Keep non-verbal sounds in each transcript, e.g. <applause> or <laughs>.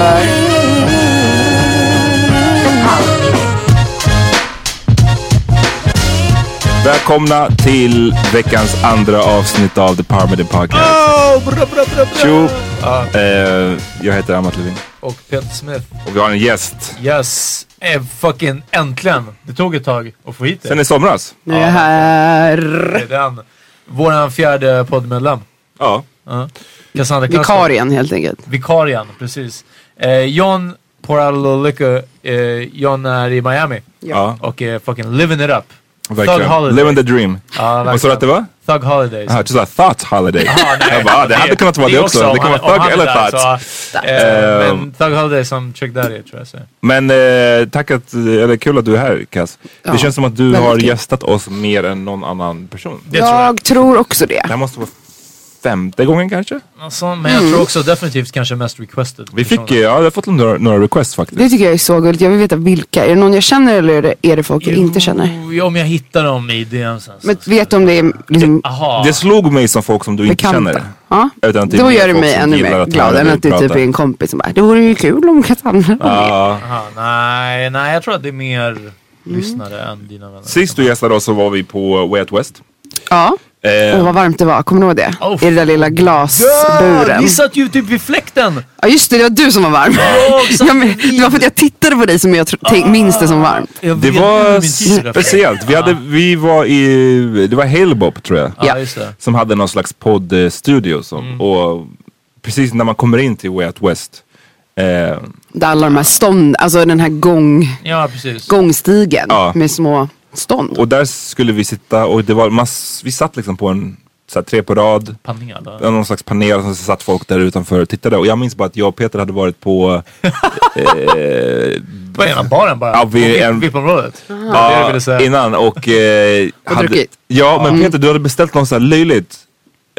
för Välkomna till veckans andra avsnitt av The Power Media Podcast. Oh, bra, bra, bra, bra. Tjo! Ja, Eh, jag heter Amat Levin och Peter Smith. och vi har en gäst. Yes. Eh, fucking äntligen. Det tog ett tag att få hit Sen det. i somras. Nu är jag här. Det är den. Våran fjärde poddmedlem. Ja. Ja. Cassandra. Vikarien helt enkelt. Vikarien, precis. Eh, John Poralolika, eh, John är i Miami. ja. Och är fucking living it up. Thug. Holiday. Living the dream. Ja, Vad sa du att det var? Thug Holidays. Aha, du sa thought holiday. Aha, nej. jag bara, ah, det hade kunnat vara det, också. Det om kan vara thug eller där, thought. så, eh, Ehm. men Thug Holiday som Trick Daddy tror jag säger. Men eh, tack att, eller kul att du är här Cass. Ja, det känns som att du väldigt har kul. gästat oss mer än någon annan person. Det tror jag. Jag tror också det. Det här måste vara femte gången kanske? Alltså, men jag tror också definitivt kanske mest requested. Vi fick, eh, ja, vi har fått några, några requests faktiskt. Det tycker jag är så gulligt. Jag vill veta vilka. Är det någon jag känner eller är det, är det folk jag inte känner? Jo, om jag hittar dem i DMsen. Men vet du om det är liksom Aha. Det slog mig som folk som du inte bekanta? känner. Ja. Utan är Då gör det mig ännu mer glad än att det typ är en kompis som bara Det vore ju kul om Cassandra var med. Ja. Aha, nej, nej, jag tror att det är mer lyssnare än dina vänner. Sist du gästade oss så var vi på Way Out West. Ja. Eh, Åh vad varmt det var. Kommer du ihåg det? Oh, I den där lilla glasburen. Vi satt ju typ vid fläkten! Ja just det, det var du som var varm. exakt. ja, men, det var för att jag tittade på dig som jag tänk, minns det som varmt. Jag det var speciellt. Vi, hade, vi var i, det var Halebop tror jag. Ja, just det. Som hade någon slags poddstudio. Som, Mm. Och precis när man kommer in till Way Out West. Eh, Där alla de här stånd, alltså den här gång, Ja, precis. gångstigen Ja. med små stånd. och där skulle vi sitta och det var mass, vi satt liksom på en så här, tre på rad. Panel. någon slags panel och så satt folk där utanför och tittade. Och jag minns bara att jag och Peter hade varit på... <laughs> eh, På ena baren bara. Ja, vi- På VIP-området. Ja, innan och... Eh, Och druckit. Ja, men Peter du hade beställt något så här löjligt.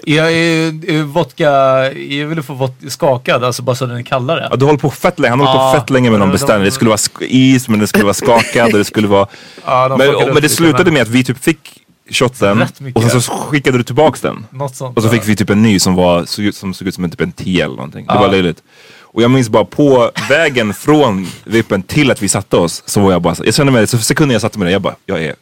Jag är vodka, jag ville få vodka skakad, alltså bara så den är kallare. Ja, du håller på fett länge. Han håller Ja, på fett länge med någon beställning. Det skulle vara is men det skulle vara skakad och det skulle vara... <laughs> Ja, men, upp men det slutade med att vi typ fick shotten och sen så skickade du tillbaks den. Något sånt. Och så fick vi typ en ny som, var, såg ut, som såg ut som en, typ en 10 eller någonting. Det var löjligt. Och jag minns bara på vägen från vippen till att vi satte oss så var jag bara jag kände mig, så sekunden jag satte mig där, jag bara, jag är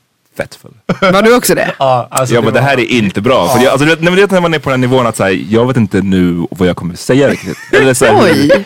fett full. Var du också det? Ja, alltså jag bara, det var- här är inte bra. För jag, alltså, du vet, när man- när man är på den nivån att säga, jag vet inte nu vad jag kommer säga riktigt. Eller, så här, Oj.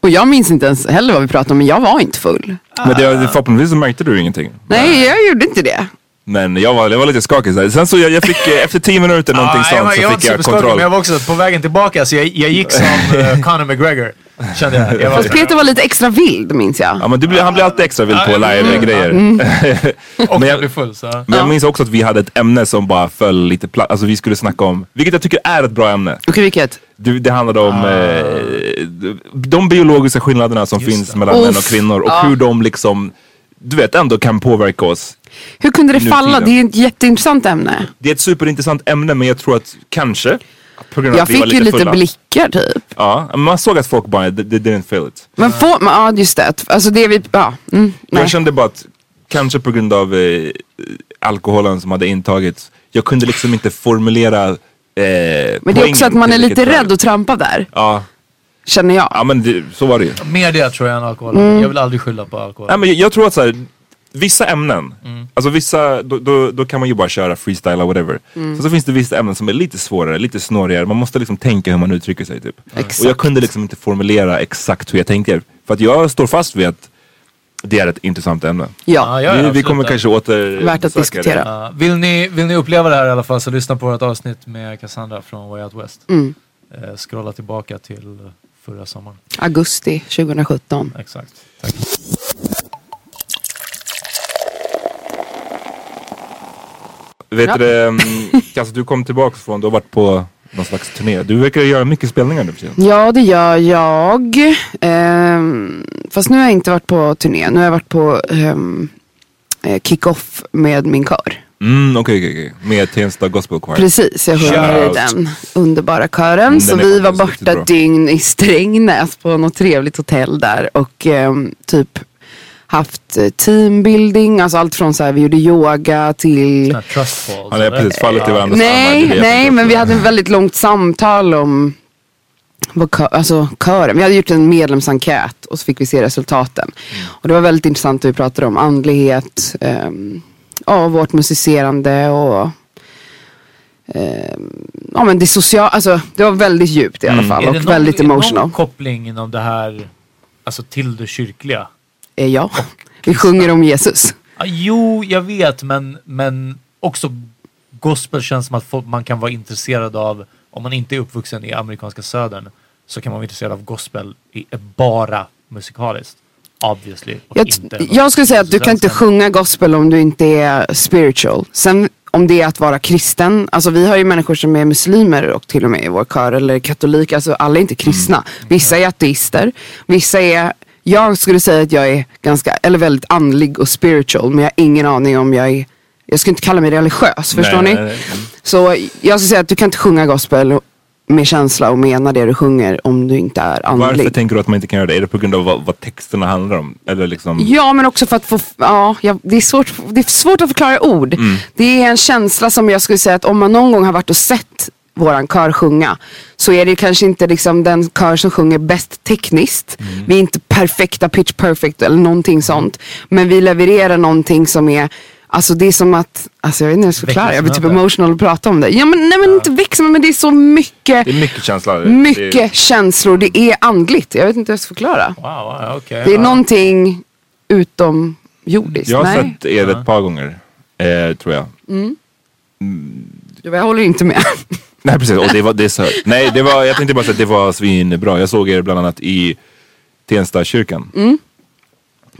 Och jag minns inte ens heller vad vi pratade om, men jag var inte full. Men det, förhoppningsvis så märkte du ingenting. Nej, jag gjorde inte det. Men jag var, jag var lite skakig. så. Sen så jag, jag fick, eh, efter 10 minuter någonting jag, var- sånt jag så inte fick jag kontroll. men jag var också på vägen tillbaka så jag, jag gick som uh, <laughs> Conor McGregor. Kände jag. jag var, Fast Peter var lite extra vild minns jag. Ja men du, han blir alltid extra vild på live-grejer. <laughs> och men jag jag, blev full så. men jag minns också att vi hade ett ämne som bara föll lite platt. Alltså vi skulle snacka om, vilket jag tycker är ett bra ämne. Okej, vilket? Det, det handlade om eh, de biologiska skillnaderna som finns det. mellan Uff, män och kvinnor och ja. hur de liksom, du vet, ändå kan påverka oss. Hur kunde det falla? Det är ett jätteintressant ämne. Det är ett superintressant ämne men jag tror att kanske, Jag fick ju lite lite fulla. blickar typ. Ja, man såg att folk bara, they, they didn't feel it. Men får man, ja just det. Alltså det vi, ja. Mm. Jag kände bara att, kanske på grund av eh, alkoholen som hade intagits, jag kunde liksom inte formulera eh, Men det är också att man är lite rädd att trampa där. Ja, Känner jag. ja men det, så var det ju. Mer det tror jag än alkohol. Mm. Jag vill aldrig skylla på alkohol. Nej, men jag, jag tror att så här, vissa ämnen, Mm. alltså vissa, då, då, då kan man ju bara köra freestyle eller whatever. Mm. Så, så finns det vissa ämnen som är lite svårare, lite snårigare. Man måste liksom tänka hur man uttrycker sig typ. Exakt. Och jag kunde liksom inte formulera exakt hur jag tänker. För att jag står fast vid att det är ett intressant ämne. Ja. Ja, ja, vi, vi absolut. kommer kanske åter Värt att besöka diskutera. Ja, vill, ni, vill ni uppleva det här i alla fall så lyssna på vårt avsnitt med Cassandra från Way Out West. Mm. Eh, scrolla tillbaka till förra sommaren. Augusti 2017. Exakt. Vet Ja. du Kasse, du kom tillbaka från, du har varit på någon slags turné. Du verkar göra mycket spelningar nu för tiden. Ja, det gör jag. Ehm, fast nu har jag inte varit på turné. Nu har jag varit på ehm, eh, kick-off med min kör. Mm, okej, okej, okej. Med Tensta Gospel Choir. Precis, jag sjunger i den underbara kören. Mm, så vi var borta dygn i Strängnäs på något trevligt hotell där. Och ehm, typ haft eh, teambuilding, alltså allt från så här, vi gjorde yoga till Såna här Trust falls. Han har eller? precis fallit i varandras Nej, nej, tänker men vi hade ett väldigt långt samtal om vad kö, alltså kören. Vi hade gjort en medlemsenkät och så fick vi se resultaten. Och det var väldigt intressant. Vi pratade om andlighet, um, ja, vårt musicerande och ehm, ja, men det sociala. Alltså, det var väldigt djupt i alla fall Är det och någon, väldigt är det emotional. någon koppling inom det här, alltså till det kyrkliga? Eh, ja, vi sjunger om Jesus. Ah, jo, jag vet, men, men också gospel känns som att man kan vara intresserad av, om man inte är uppvuxen i amerikanska södern, så kan man vara intresserad av gospel i, bara musikaliskt. Obviously. Jag, jag skulle säga att du kan inte sjunga gospel om du inte är spiritual. Sen om det är att vara kristen, alltså vi har ju människor som är muslimer och till och med i vår kör, eller katoliker, alltså alla är inte kristna. Vissa är ateister, vissa är, jag skulle säga att jag är ganska, eller väldigt andlig och spiritual, men jag har ingen aning om jag är, jag skulle inte kalla mig religiös, förstår Nej, ni? nej, nej. Så jag skulle säga att du kan inte sjunga gospel med känsla och mena det du sjunger om du inte är andlig. Varför tänker du att man inte kan göra det? Är det på grund av vad, vad texterna handlar om? Eller liksom... Ja, men också för att få, ja, ja, det, är svårt, det är svårt att förklara ord. Det är en känsla som jag skulle säga att om man någon gång har varit och sett våran kör sjunga så är det kanske inte liksom den kör som sjunger bäst tekniskt. Vi är inte perfekta, pitch perfect eller någonting sånt. Men vi levererar någonting som är Alltså det är som att, alltså jag vet inte hur jag ska förklara, jag blir typ emotional att prata om det. Ja men nej men inte växel men det är så mycket, Det är mycket känsla. Det- mycket Det, känslor. Det är andligt. Jag vet inte hur jag ska förklara. Wow, okej. Det är ja. någonting utom jordiskt. jag har Nej, sett er ett par gånger. Eh, tror jag. jag håller inte med. <laughs> Nej precis, och det var, det är så, nej det var, jag tänkte bara säga att det var svinbra. Jag såg er bland annat i Tensta kyrkan.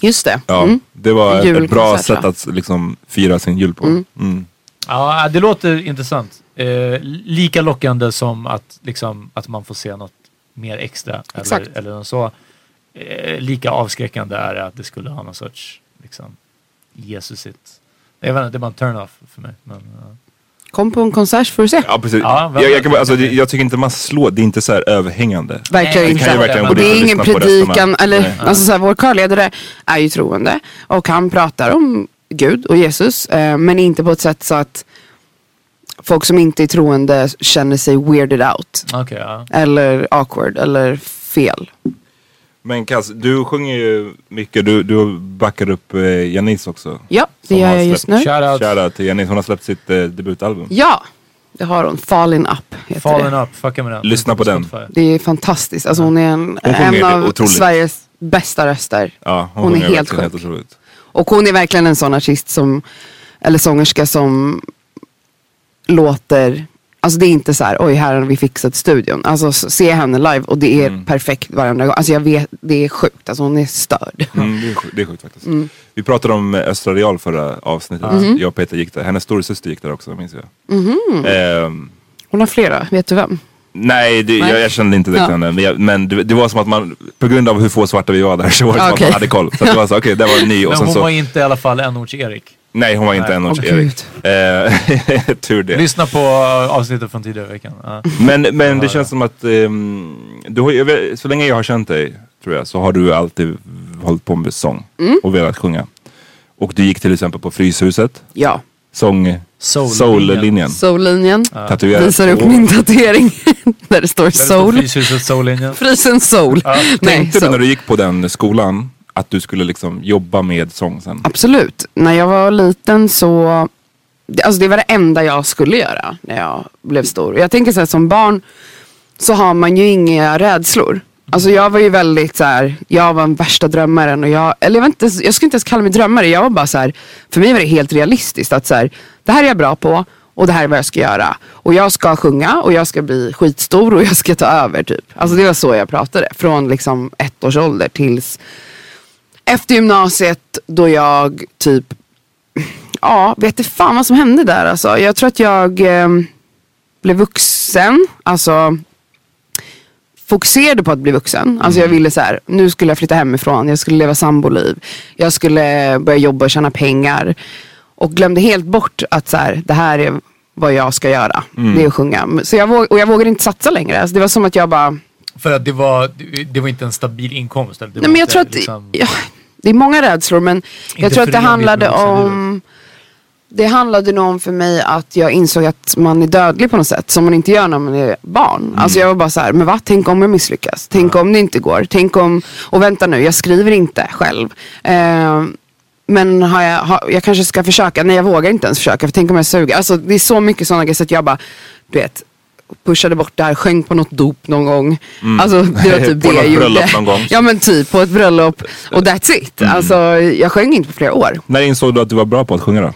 Just det. Ja, Mm. Det var ett, ett bra sätt att liksom fira sin jul på. Mm. Ja, det låter intressant. eh, lika lockande som att, liksom, att man får se något mer extra. Exakt. Eller, eller något så. Eh, lika avskräckande är det att det skulle ha någon sorts liksom, Jesusigt. Jag vet inte, det är bara en turn-off för mig. Men, ja. Kom på en konsert för att se. Ja, precis. Ja, jag, jag, kan, alltså, jag tycker inte man slår, det är inte så här överhängande. Verkligen inte. Det kan ju verkligen Och det är ingen predikan, eller Nej. alltså så här, vår körledare är ju troende och han pratar om Gud och Jesus eh, men inte på ett sätt så att folk som inte är troende känner sig weirded out Okej, ja. eller awkward eller fel. Men Kass, du sjunger ju mycket, du, du backar upp eh, Janice också. Ja, det gör har jag just nu. Shout out. Shoutout till Janice, hon har släppt sitt eh, debutalbum. Ja, det har hon. Fallen Up heter Fallen det. up, fucka med den. Lyssna på den. Spotify. Det är fantastiskt. Alltså hon är en, Hon sjunger en av otroligt. Sveriges bästa röster. Ja, hon, Hon är sjunger helt verkligen sjuk. otroligt. Och hon är verkligen en sån artist som, eller sångerska som låter, alltså det är inte så här, oj här har vi fixat studion. Alltså se henne live och det är Mm. perfekt varenda gång. Alltså jag vet, det är sjukt, alltså hon är störd. Mm, det, är sjukt, det är sjukt faktiskt. Mm. Vi pratade om eh, Östra Real förra avsnittet. Mhm. Jag och Peter gick där. Hennes storasyster gick där också minns jag. Mhm. Ehm, Hon har flera, vet du vem? nej, det, Nej. Jag, jag kände inte direkt Ja. henne. Men, jag, men det, det var som att man, på grund av hur få svarta vi var där så var det som att man hade koll. Så att det var så, okej det var ny och Men sen hon så, var inte i alla fall enorts-Erik. Nej hon var inte Nej. en års Erik. Eh, <laughs> tur det. Lyssna på avsnittet från tidigare veckan. Ja. Men, men det Ja, känns som att ehm, du har, vet, så länge jag har känt dig tror jag så har du alltid hållit på med sång Mm. och velat sjunga. Och du gick till exempel på Fryshuset, Ja, sång Soul-linjen. Soul-linjen. Soul-linjen. Tatuerat. Visar upp Och- min tatuering <laughs> där det står Där soul. Fryshuset Soul-linjen. Frysen soul. Nej, Tänkte du soul. när du gick på den skolan att du skulle liksom jobba med sång sen? Absolut. När jag var liten så, det- alltså det var det enda jag skulle göra när jag blev stor. Jag tänker så här som barn så har man ju inga rädslor. Alltså jag var ju väldigt så här, jag var den värsta drömmaren och jag, eller jag, inte, jag skulle inte ens kalla mig drömmare. Jag var bara så här, för mig var det helt realistiskt att så här, det här är jag bra på och det här är vad jag ska göra. Och jag ska sjunga och jag ska bli skitstor och jag ska ta över typ. Alltså det var så jag pratade. Från liksom ett års ålder tills efter gymnasiet då jag typ, ja, vet inte fan vad som hände där alltså. Jag tror att jag eh, blev vuxen, alltså fokuserade på att bli vuxen. Alltså jag ville så här, nu skulle jag flytta hemifrån, jag skulle leva samboliv, jag skulle börja jobba och tjäna pengar. Och glömde helt bort att så här, det här är vad jag ska göra. Det är att sjunga. Så jag, våg, och jag vågade inte satsa längre. Alltså det var som att jag bara, För att det var, det var inte en stabil inkomst. Nej, men jag inte, tror att liksom- ja, det är många rädslor men jag Inte tror att det handlade om det handlade nog om för mig att jag insåg att man är dödlig på något sätt som man inte gör när man är barn. Mm. Alltså jag var bara så här, men va? Tänk om jag misslyckas? Tänk om det inte går? Tänk om, och vänta nu, jag skriver inte själv. Eh, men har jag, har, jag kanske ska försöka, nej jag vågar inte ens försöka för tänk om jag suger. Alltså det är så mycket sådana grejer så att jag bara, du vet, pushade bort det här, sjöng på något dop någon gång. Alltså det var typ Mm. På det jag något gjorde. bröllop någon gång. Ja men typ på ett bröllop och that's it. Alltså jag sjöng inte på flera år. När insåg du att du var bra på att sjunga då?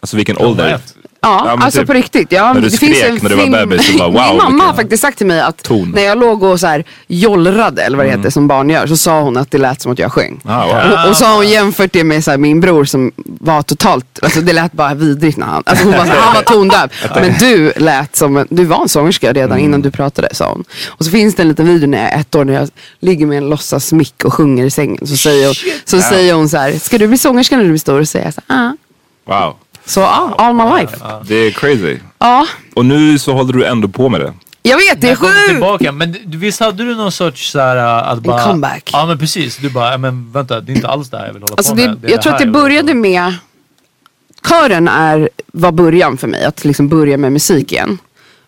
Alltså vilken ålder? Ja, Ja, alltså typ på riktigt. Ja, när du det finns skrek en när du var film. bebis, du bara, <laughs> wow, Min mamma har faktiskt sagt till mig att ton. när jag låg och så här jollrade, eller vad det Mm. heter som barn gör, så sa hon att det lät som att jag sjöng. Ah, wow. Och, och så har hon jämfört det med så här, min bror som var totalt, alltså det lät bara vidrigt när han, alltså hon bara, så han var tondöv. <laughs> Men du lät som en, du var en sångerska redan Mm. innan du pratade sa hon. Och så finns det en liten video när jag är ett år när jag ligger med en låtsas mick och sjunger i sängen. Så säger hon, så säger hon så här, ska du bli sångerska när du blir stor? Och så säger jag så här, ah. Wow. Så ja, all my life. Det är crazy. Ja, Och nu så håller du ändå på med det. jag vet det är sjukt. tillbaka, men du- visst hade du någon sorts såhär uh, att bara... comeback. Ja men precis, du bara, ja, men vänta det är inte alls det här jag vill hålla Alltså på det, med. jag tror att det vill började på med, kören är, var början för mig, att liksom börja med musik igen.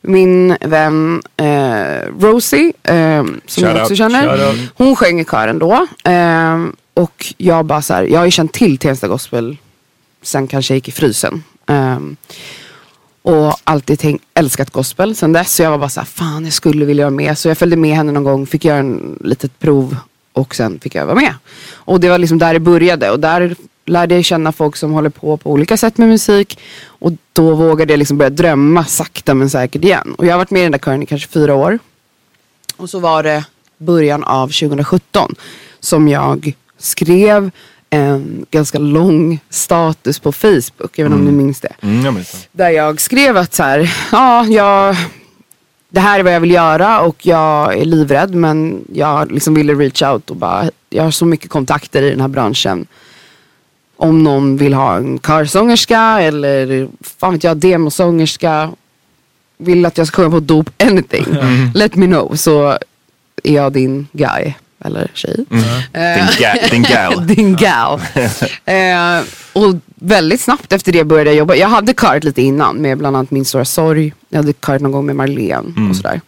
Min vän eh, Rosie, eh, som Shout jag också out. känner, Shout out. hon sjöng i kören då. Eh, och jag bara så här, jag har ju känt till Tensta Gospel sen kanske jag gick i frysen. Um, och alltid tänk, älskat gospel sen dess. Så jag var bara så här, fan jag skulle vilja vara med. Så jag följde med henne någon gång, fick göra en litet prov och sen fick jag vara med. Och det var liksom där det började. Och där lärde jag känna folk som håller på på olika sätt med musik. Och då vågade jag liksom börja drömma sakta men säkert igen. Och jag har varit med i den där kören i kanske fyra år. Och så var det början av 2017 som jag skrev en ganska lång status på Facebook, även om ni minns det. Mm, jag minns det. Där jag skrev att så här, ja, jag, det här är vad jag vill göra och jag är livrädd men jag liksom ville reach out och bara, jag har så mycket kontakter i den här branschen. Om någon vill ha en körsångerska eller fan vet jag, demosångerska. Vill att jag ska sjunga på dop, anything. Let me know så är jag din guy. Eller tjej. Din, ga- din gal. <laughs> Din gal. <laughs> eh, och väldigt snabbt efter det började jag jobba. Jag hade körat lite innan med bland annat Min stora sorg. Jag hade körat någon gång med Marlene Mm. och sådär.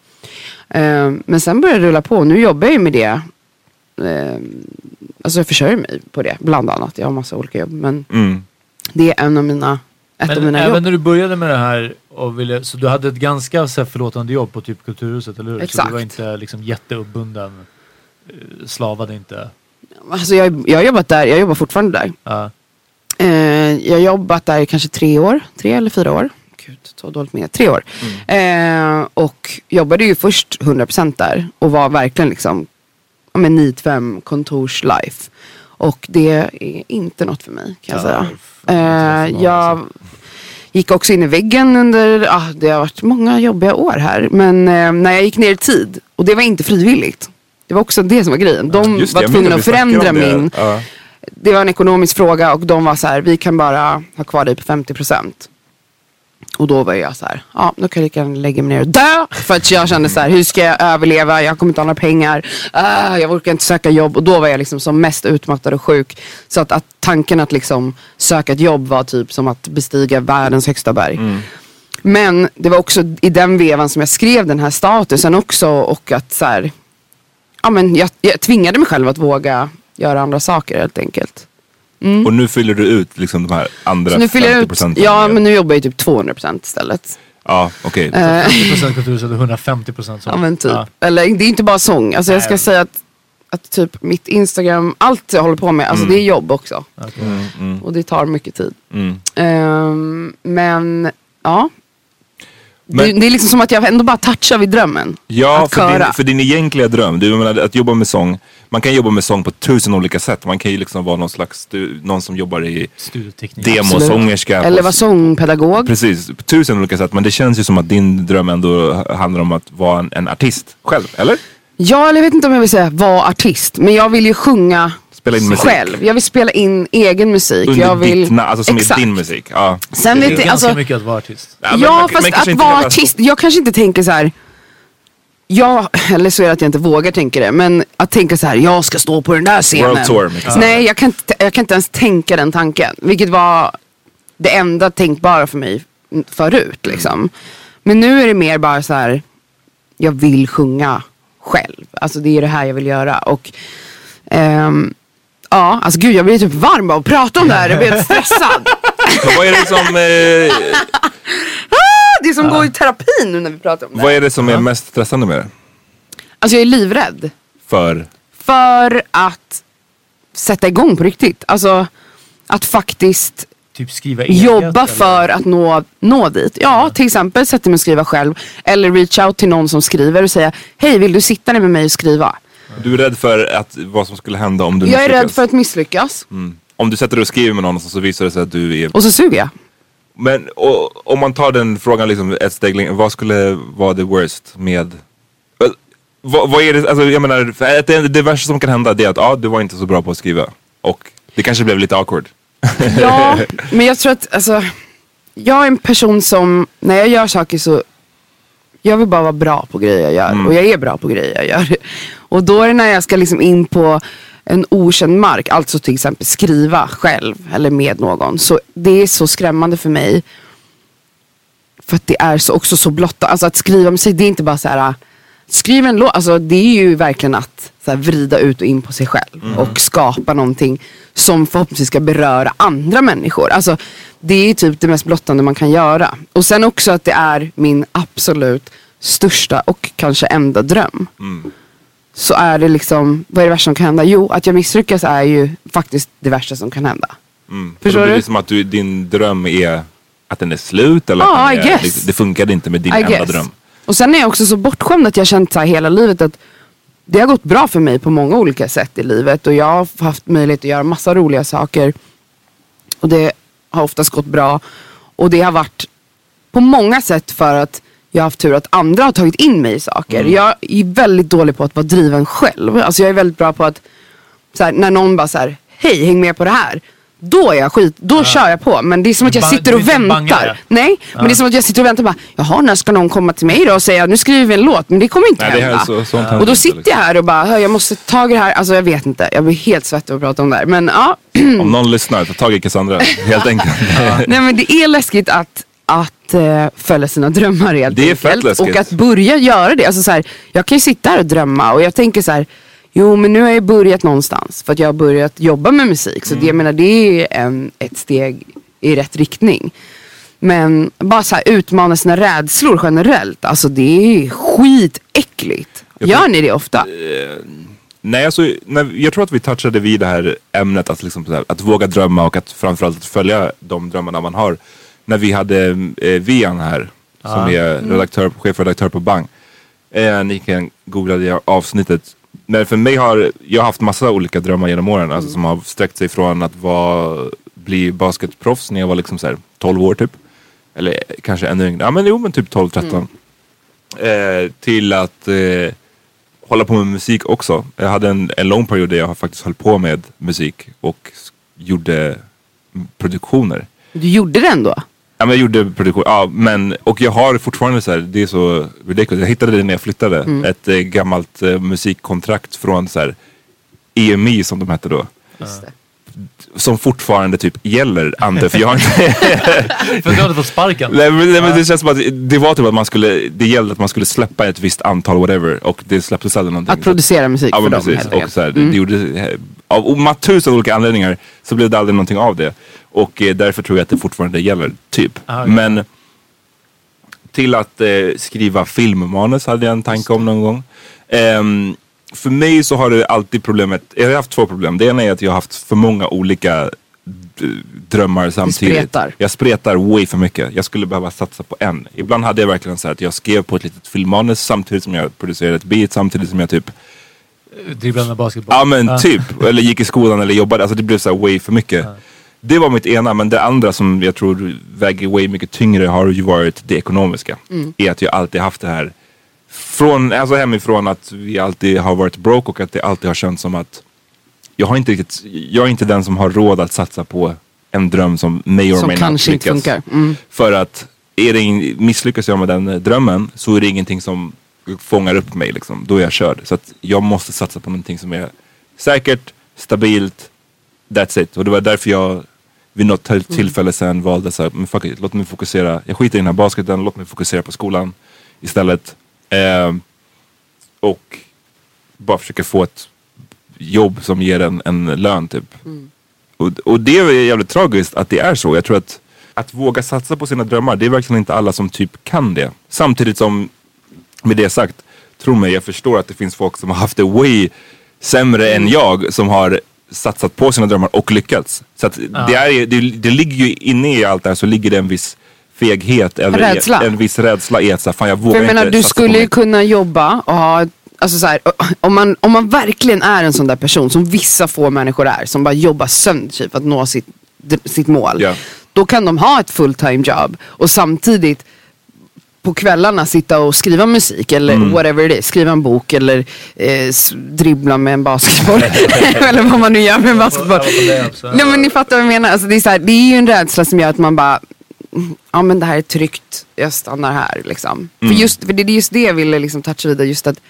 Eh, men sen började det rulla på. Nu jobbar jag ju med det. Eh, alltså jag försörjer mig på det bland annat. Jag har massa olika jobb. Men Mm. det är en av mina, ett av Men även jobb. när du började med det här, och ville, så du hade ett ganska så här, förlåtande jobb på typ Kulturhuset, eller hur? Så Exakt. du var inte liksom jätteuppbunden, eh, slavade inte. Alltså jag, jag har jobbat där, jag jobbar fortfarande där. Ja. Eh, jag har jobbat där i kanske tre år, tre eller fyra år. Gud, så dåligt med tre år. Eh, och jobbade ju först 100% där och var verkligen liksom men 9 5 kontors-life. Och det är inte något för mig kan jag Ja, säga. fan, det Eh, jag gick också in i väggen under, ah, det har varit många jobbiga år här. Men eh, när jag gick ner i tid, och det var inte frivilligt. Det var också det som var grejen. De Just det, var jag tvungna att förändra om min det. Ja. det var en ekonomisk fråga och de var så här, vi kan bara ha kvar dig på 50%. Och då var jag så här, ja då kan jag lika gärna lägga mig ner och dö. För att jag kände så här, hur ska jag överleva? Jag kommer inte ha några pengar. Ah, jag orkar inte söka jobb. Och då var jag liksom som mest utmattad och sjuk. Så att, att tanken att liksom söka ett jobb var typ som att bestiga världens högsta berg. Men det var också i den vevan som jag skrev den här statusen också. Och att så här, ja men jag, jag tvingade mig själv att våga göra andra saker helt enkelt. Och nu fyller du ut liksom de här andra Så nu fyller jag 50 ut, procenten. ja men nu jobbar jag typ 200% istället. Ja, okej. 50% Kulturhuset och 150% så. <laughs> Ja men typ. Ja. Eller det är inte bara sång. Alltså jag ska Nej. säga att, att typ mitt Instagram, allt jag håller på med, alltså det är jobb också. Och det tar mycket tid. Mm. Ehm, men ja. Men- det, det är liksom som att jag ändå bara touchar vid drömmen. Ja, att för din, köra. för din egentliga dröm. Du, menar, att jobba med sång. Man kan jobba med sång på tusen olika sätt. Man kan ju liksom vara någon slags, du, någon som jobbar i demosångerska. Eller vara sångpedagog. Precis, på tusen olika sätt. Men det känns ju som att din dröm ändå handlar om att vara en, en artist själv, eller? Ja, eller jag vet inte om jag vill säga vara artist. Men jag vill ju sjunga Spela in musik. själv. Jag vill spela in egen musik. Under jag vill... ditt na- alltså som Exakt. är din musik. Ja. Sen Det är vet jag, ganska alltså, mycket att vara artist. Ja, men ja, man- fast att vara artist, jag kanske inte tänker så här. Ja, eller så är det att jag inte vågar tänka det. Men att tänka så här, jag ska stå på den där scenen. World tour. Nej, jag kan, inte, jag kan inte ens tänka den tanken. Vilket var det enda tänkbara för mig förut. Liksom. Men nu är det mer bara så här, jag vill sjunga själv. Alltså det är det här jag vill göra. Och ehm, ja, alltså gud jag blir typ varm av att prata om det här. Jag blir helt <laughs> stressad. Vad är det som, eh, <laughs> Det är som att gå i terapi nu när vi pratar om det. vad är, det som är mest stressande med det? Alltså jag är livrädd. För? För att sätta igång på riktigt. Alltså att faktiskt Typ skriva eget. jobba eller- för att nå, nå dit. Ja, till exempel sätta mig och skriva själv. Eller reach out till någon som skriver och säga Hej, vill du sitta ner med mig och skriva? Du är rädd för att, vad som skulle hända om du Jag är rädd misslyckas? för att misslyckas. Om du sätter dig och skriver med någon så visar det sig att du är... Och så suger jag. Men och, om man tar den frågan liksom ett steg längre, vad skulle vara the worst med... Vad, vad är det, alltså jag menar, det, det värsta som kan hända det är att ja, du var inte så bra på att skriva. Och det kanske blev lite awkward. <laughs> Ja, men jag tror att alltså, jag är en person som, när jag gör saker så, jag vill bara vara bra på grejer jag gör. Och jag är bra på grejer jag gör. Och då är det när jag ska liksom in på en okänd mark, alltså till exempel skriva själv eller med någon. Så det är så skrämmande för mig. För att det är så, också så blotta, alltså att skriva musik det är inte bara så här. Skriva en låt, alltså det är ju verkligen att så här, vrida ut och in på sig själv. Och skapa någonting som förhoppningsvis ska beröra andra människor. Alltså det är typ det mest blottande man kan göra. Och sen också att det är min absolut största och kanske enda dröm. Så är det liksom, vad är det värsta som kan hända? Jo, att jag misslyckas är ju faktiskt det värsta som kan hända. Förstår Då blir du? det som att du, din dröm är att den är slut eller Ja, att den är, guess. det funkade inte med din I enda guess. dröm. Och sen är jag också så bortskämd att jag känt så här hela livet att det har gått bra för mig på många olika sätt i livet och jag har haft möjlighet att göra massa roliga saker. Och det har oftast gått bra. Och det har varit på många sätt för att jag har haft tur att andra har tagit in mig i saker. Jag är väldigt dålig på att vara driven själv. Alltså jag är väldigt bra på att här, när någon bara så här, hej häng med på det här. Då är jag skit, då kör jag på. Men det är som att jag sitter och väntar. Nej, men det är som att jag sitter och väntar bara, jaha när ska någon komma till mig då och säga nu skriver vi en låt. Men det kommer inte Nej, hända. så, händer Och då sitter liksom. jag här och bara, "Hör, jag måste ta tag i det här. Alltså jag vet inte, jag blir helt svettig att prata om det här. Men ja, Om någon lyssnar, ta tag i Cassandra. Helt <laughs> enkelt. nej men det är läskigt att, att uh, följa sina drömmar helt Det är fett enkelt. läskigt. Och att börja göra det. Alltså så här, jag kan ju sitta här och drömma och jag tänker så här, jo men nu har jag börjat någonstans. För att jag har börjat jobba med musik. Så det, jag menar det är en, ett steg i rätt riktning. Men bara så här utmana sina rädslor generellt. Alltså det är skitäckligt. Gör ni det ofta? Nej, alltså, när, jag tror att vi touchade vid det här ämnet att, liksom, så här, att våga drömma och att framförallt att följa de drömmarna man har. När vi hade eh, Vian här, som är redaktör, chefredaktör på Bang. Eh, ni kan googla det avsnittet. Men för mig har jag har haft massa olika drömmar genom åren. Alltså, som har sträckt sig från att vara, bli basketproffs när jag var liksom så här, 12 år typ. Eller eh, kanske ännu yngre. Ja men jo men typ 12-13. Eh, till att eh, hålla på med musik också. Jag hade en, en lång period där jag faktiskt höll på med musik och gjorde mm, produktioner. Du gjorde det ändå? Ja men jag gjorde produktion, ja men och jag har fortfarande så här, det är så ridiculous. Jag hittade det när jag flyttade. Ett eh, gammalt eh, musikkontrakt från så här EMI som de hette då. Som fortfarande typ gäller Ante för jag har <laughs> inte För du hade fått sparken. Nej, men, nej, men det känns som att det var typ att man skulle, det gällde att man skulle släppa ett visst antal whatever och det släpptes aldrig någonting. Att producera musik Ja för dem precis. Och så här, det gjorde, av tusen olika anledningar så blev det aldrig någonting av det. Och eh, därför tror jag att det fortfarande gäller, typ. Ah, okej. Men till att eh, skriva filmmanus hade jag en tanke om någon gång. Ehm, för mig så har det alltid problemet, jag har haft två problem. Det ena är att jag har haft för många olika d- drömmar samtidigt. spretar. Jag spretar way för mycket. Jag skulle behöva satsa på en. Ibland hade jag verkligen så här att jag skrev på ett litet filmmanus samtidigt som jag producerade ett beat, samtidigt som jag typ Dribblade med basketboll. Ja men typ. <laughs> Eller gick i skolan eller jobbade. Alltså det blev så här way för mycket. Det var mitt ena. Men det andra som jag tror väger way mycket tyngre har ju varit det ekonomiska. Är att jag alltid haft det här. Från, alltså hemifrån att vi alltid har varit broke och att det alltid har känts som att jag har inte riktigt, jag är inte den som har råd att satsa på en dröm som may or Som may not kanske inte lyckas. funkar. Mm. För att är det in, misslyckas jag med den eh, drömmen så är det ingenting som fångar upp mig. Liksom. Då är jag körd. Så att jag måste satsa på någonting som är säkert, stabilt, that's it. Och det var därför jag vid något till- tillfälle sen valde så här, men fuck it, låt mig fokusera. Jag skiter i den här basketen, låt mig fokusera på skolan istället. Ehm, och bara försöka få ett jobb som ger en, en lön typ. Och, och det är jävligt tragiskt att det är så. Jag tror att att våga satsa på sina drömmar, det är verkligen inte alla som typ kan det. Samtidigt som, med det sagt, tro mig, jag förstår att det finns folk som har haft det way sämre än jag som har satsat på sina drömmar och lyckats. Så att det, är, det, det ligger ju inne i allt det här så ligger det en viss feghet eller Rädsla. en viss rädsla i att så här, fan jag vågar För jag inte menar, du satsa på skulle ju kunna jobba och ha, alltså så här, om, man, om man verkligen är en sån där person som vissa få människor är, som bara jobbar sönder sig för att nå sitt, sitt mål. Ja. Då kan de ha ett fulltime jobb och samtidigt på kvällarna sitta och skriva musik eller Mm. whatever it is. Skriva en bok eller eh, dribbla med en basketboll. <laughs> eller vad man nu gör med en basketboll. Nej men ni fattar vad jag menar. Alltså, det, är så här, det är ju en rädsla som gör att man bara, ja men det här är tryggt, jag stannar här liksom. Mm. För, just, för det är just det jag ville liksom toucha vidare, just att,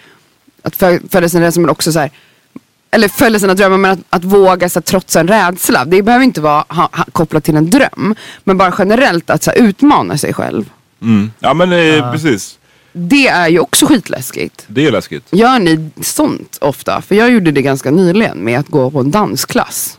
att fö- följa sin rädsla men också så här, eller följa sina drömmar men att, att våga så här, trotsa en rädsla. Det behöver inte vara ha, ha, kopplat till en dröm. Men bara generellt att så här, utmana sig själv. Mm. Ja men eh, precis. Det är ju också skitläskigt. Det är läskigt. Gör ni sånt ofta? För jag gjorde det ganska nyligen med att gå på en dansklass.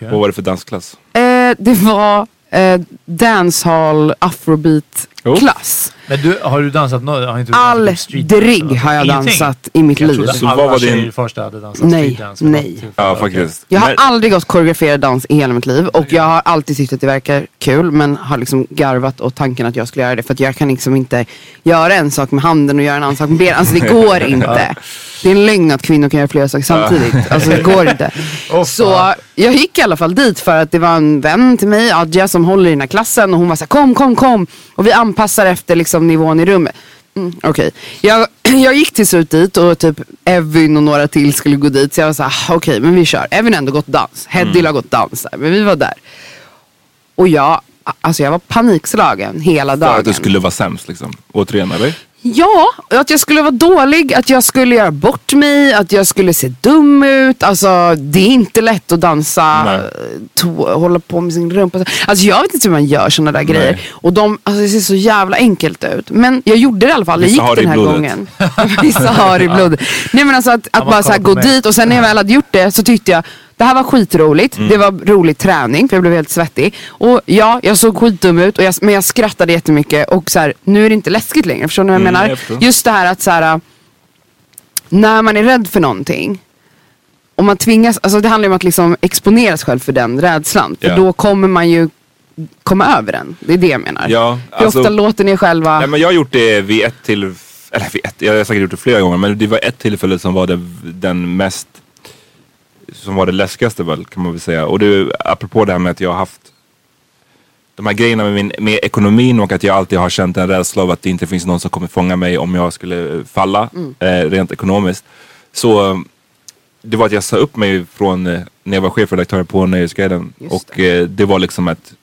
Vad var det för dansklass? Eh, det var eh, dancehall afrobeat Oh. klass. Men du, har du dansat något? Har inte du dansat typ street Aldrig har jag Ingenting? dansat i mitt Jag liv. Så vad var din- tjejer första hade dansat Nej, street dance. nej. Ja Okej. faktiskt. Jag har Men- aldrig gått koreograferad dans i hela mitt liv och jag har alltid tyckt att det verkar kul men har liksom garvat åt tanken att jag skulle göra det för att jag kan liksom inte göra en sak med handen och göra en annan sak med benen. Alltså det går <laughs> inte. Det är en lögn att kvinnor kan göra flera saker samtidigt. Alltså det går inte. <laughs> så jag gick i alla fall dit för att det var en vän till mig, Adja, som håller i den här klassen. Och hon var så här, kom, kom, kom. Och vi anpassar efter liksom, nivån i rummet. Mm, Okej, jag, <clears throat> jag gick till slut dit och typ Evin och några till skulle gå dit. Så jag var så här, "Ah, okej men vi kör. Evin har ändå gått dans. Hedil har gått dans. Men vi var där. Och jag, alltså jag var panikslagen hela För dagen. att du skulle vara sämst liksom. Återigen eller? Ja, att jag skulle vara dålig, att jag skulle göra bort mig, att jag skulle se dum ut. Alltså det är inte lätt att dansa, Nej. to- hålla på med sin rumpa. Alltså jag vet inte hur man gör sådana där grejer. Och de, alltså det ser så jävla enkelt ut. Men jag gjorde det i alla fall, jag gick den här gången. <laughs> Vissa har i blodet. <laughs> Nej men alltså att, att bara så gå dit och sen när jag väl hade gjort det så tyckte jag det här var skitroligt. Mm. Det var rolig träning för jag blev helt svettig. Och ja, jag såg skitdum ut och jag, men jag skrattade jättemycket. Och så här, nu är det inte läskigt längre. Förstår ni vad jag Mm, menar? jag. Just det här att så här, när man är rädd för någonting. Om man tvingas, alltså det handlar om att liksom exponera sig själv för den rädslan. För Ja. då kommer man ju komma över den. Det är det jag menar. Ja, Hur alltså- ofta låter ni själva... Nej, men jag har gjort det vid ett till, eller vid ett, jag har säkert gjort det flera gånger, men det var ett tillfälle som var det, den mest, som var det läskigaste väl, kan man väl säga. Och det, apropå det här med att jag har haft de här grejerna med, min, med ekonomin och att jag alltid har känt en rädsla av att det inte finns någon som kommer fånga mig om jag skulle falla eh, rent ekonomiskt. Så eh, det var att jag sa upp mig från eh, när jag var chefredaktör på Nöjesguiden. Och eh, det var liksom ett,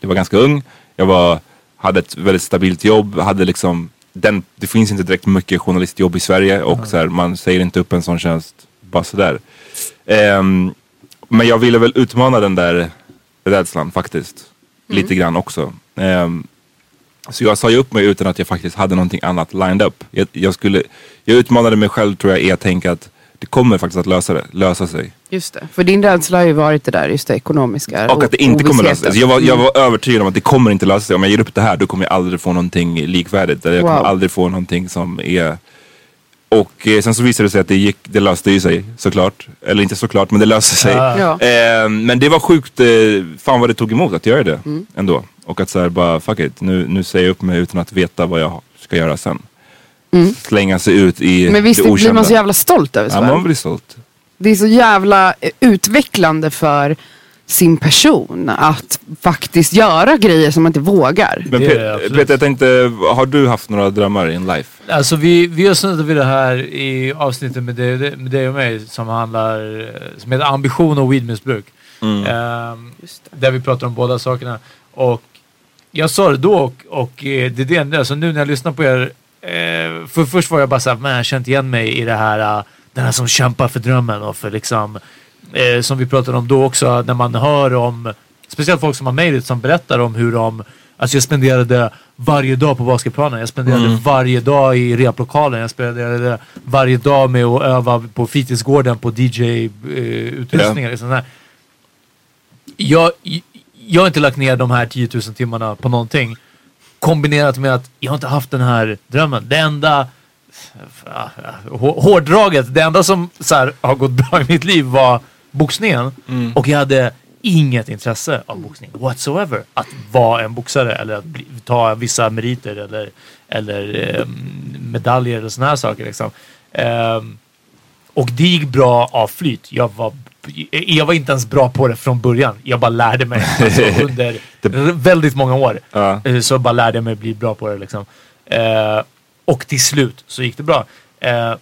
det var ganska ung. Jag var, hade ett väldigt stabilt jobb. Hade liksom, den, det finns inte direkt mycket journalistjobb i Sverige och så här, man säger inte upp en sån tjänst bara sådär. Ehm, men jag ville väl utmana den där rädslan faktiskt. Lite grann också. Ehm, så jag sa ju upp mig utan att jag faktiskt hade någonting annat lined up. Jag, jag, skulle, jag utmanade mig själv tror jag i att tänka att det kommer faktiskt att lösa, det, lösa sig. Just det. För din rädsla har ju varit det där, just det ekonomiska. Och att det inte kommer lösa sig. Jag var, jag Mm. var övertygad om att det kommer inte lösa sig. Om jag ger upp det här då kommer jag aldrig få någonting likvärdigt. Eller jag kommer Wow. aldrig få någonting som är... Och eh, sen så visade det sig att det, gick, det löste ju sig såklart. Eller inte såklart men det löste sig. Ja. Eh, men det var sjukt, eh, fan vad det tog emot att göra det Mm. ändå. Och att såhär bara fuck it, nu, nu säger jag upp mig utan att veta vad jag ska göra sen. Slänga sig ut i Mm. Men visst det blir man så jävla stolt över sig Ja man blir stolt. Det är så jävla eh, utvecklande för sin person att faktiskt göra grejer som man inte vågar. Men. Peter jag tänkte, har du haft några drömmar in life? Alltså vi, vi har snuddat vid det här i avsnittet med dig, med dig och mig som handlar, som heter ambition och weedmissbruk. Ehm, där vi pratar om båda sakerna. Och jag sa det då och, och eh, det är det enda, så nu när jag lyssnar på er, eh, för först var jag bara såhär, men jag kände inte igen mig i det här, eh, den här som kämpar för drömmen och för liksom, eh, som vi pratade om då också, när man hör om, speciellt folk som har mejlit som berättar om hur de, alltså jag spenderade varje dag på basketplanen, jag spenderade varje dag i replokalen, jag spenderade varje dag med att öva på fritidsgården på DJ-utrustningar. liksom där. Jag, jag har inte lagt ner de här 10 000 timmarna på någonting. Kombinerat med att jag har inte haft den här drömmen. Det enda ja, hå- hårdraget, det enda som så här, har gått bra i mitt liv var boxningen. Och jag hade inget intresse av boxning whatsoever. Att vara en boxare eller att bli, ta vissa meriter eller, eller ehm, medaljer eller såna här saker. Liksom. Ehm, och det gick bra av flyt. Jag var, jag var inte ens bra på det från början. Jag bara lärde mig alltså, <laughs> under väldigt många år. Eh, Så bara lärde jag mig bli bra på det. Liksom. Eh, och till slut så gick det bra. Eh,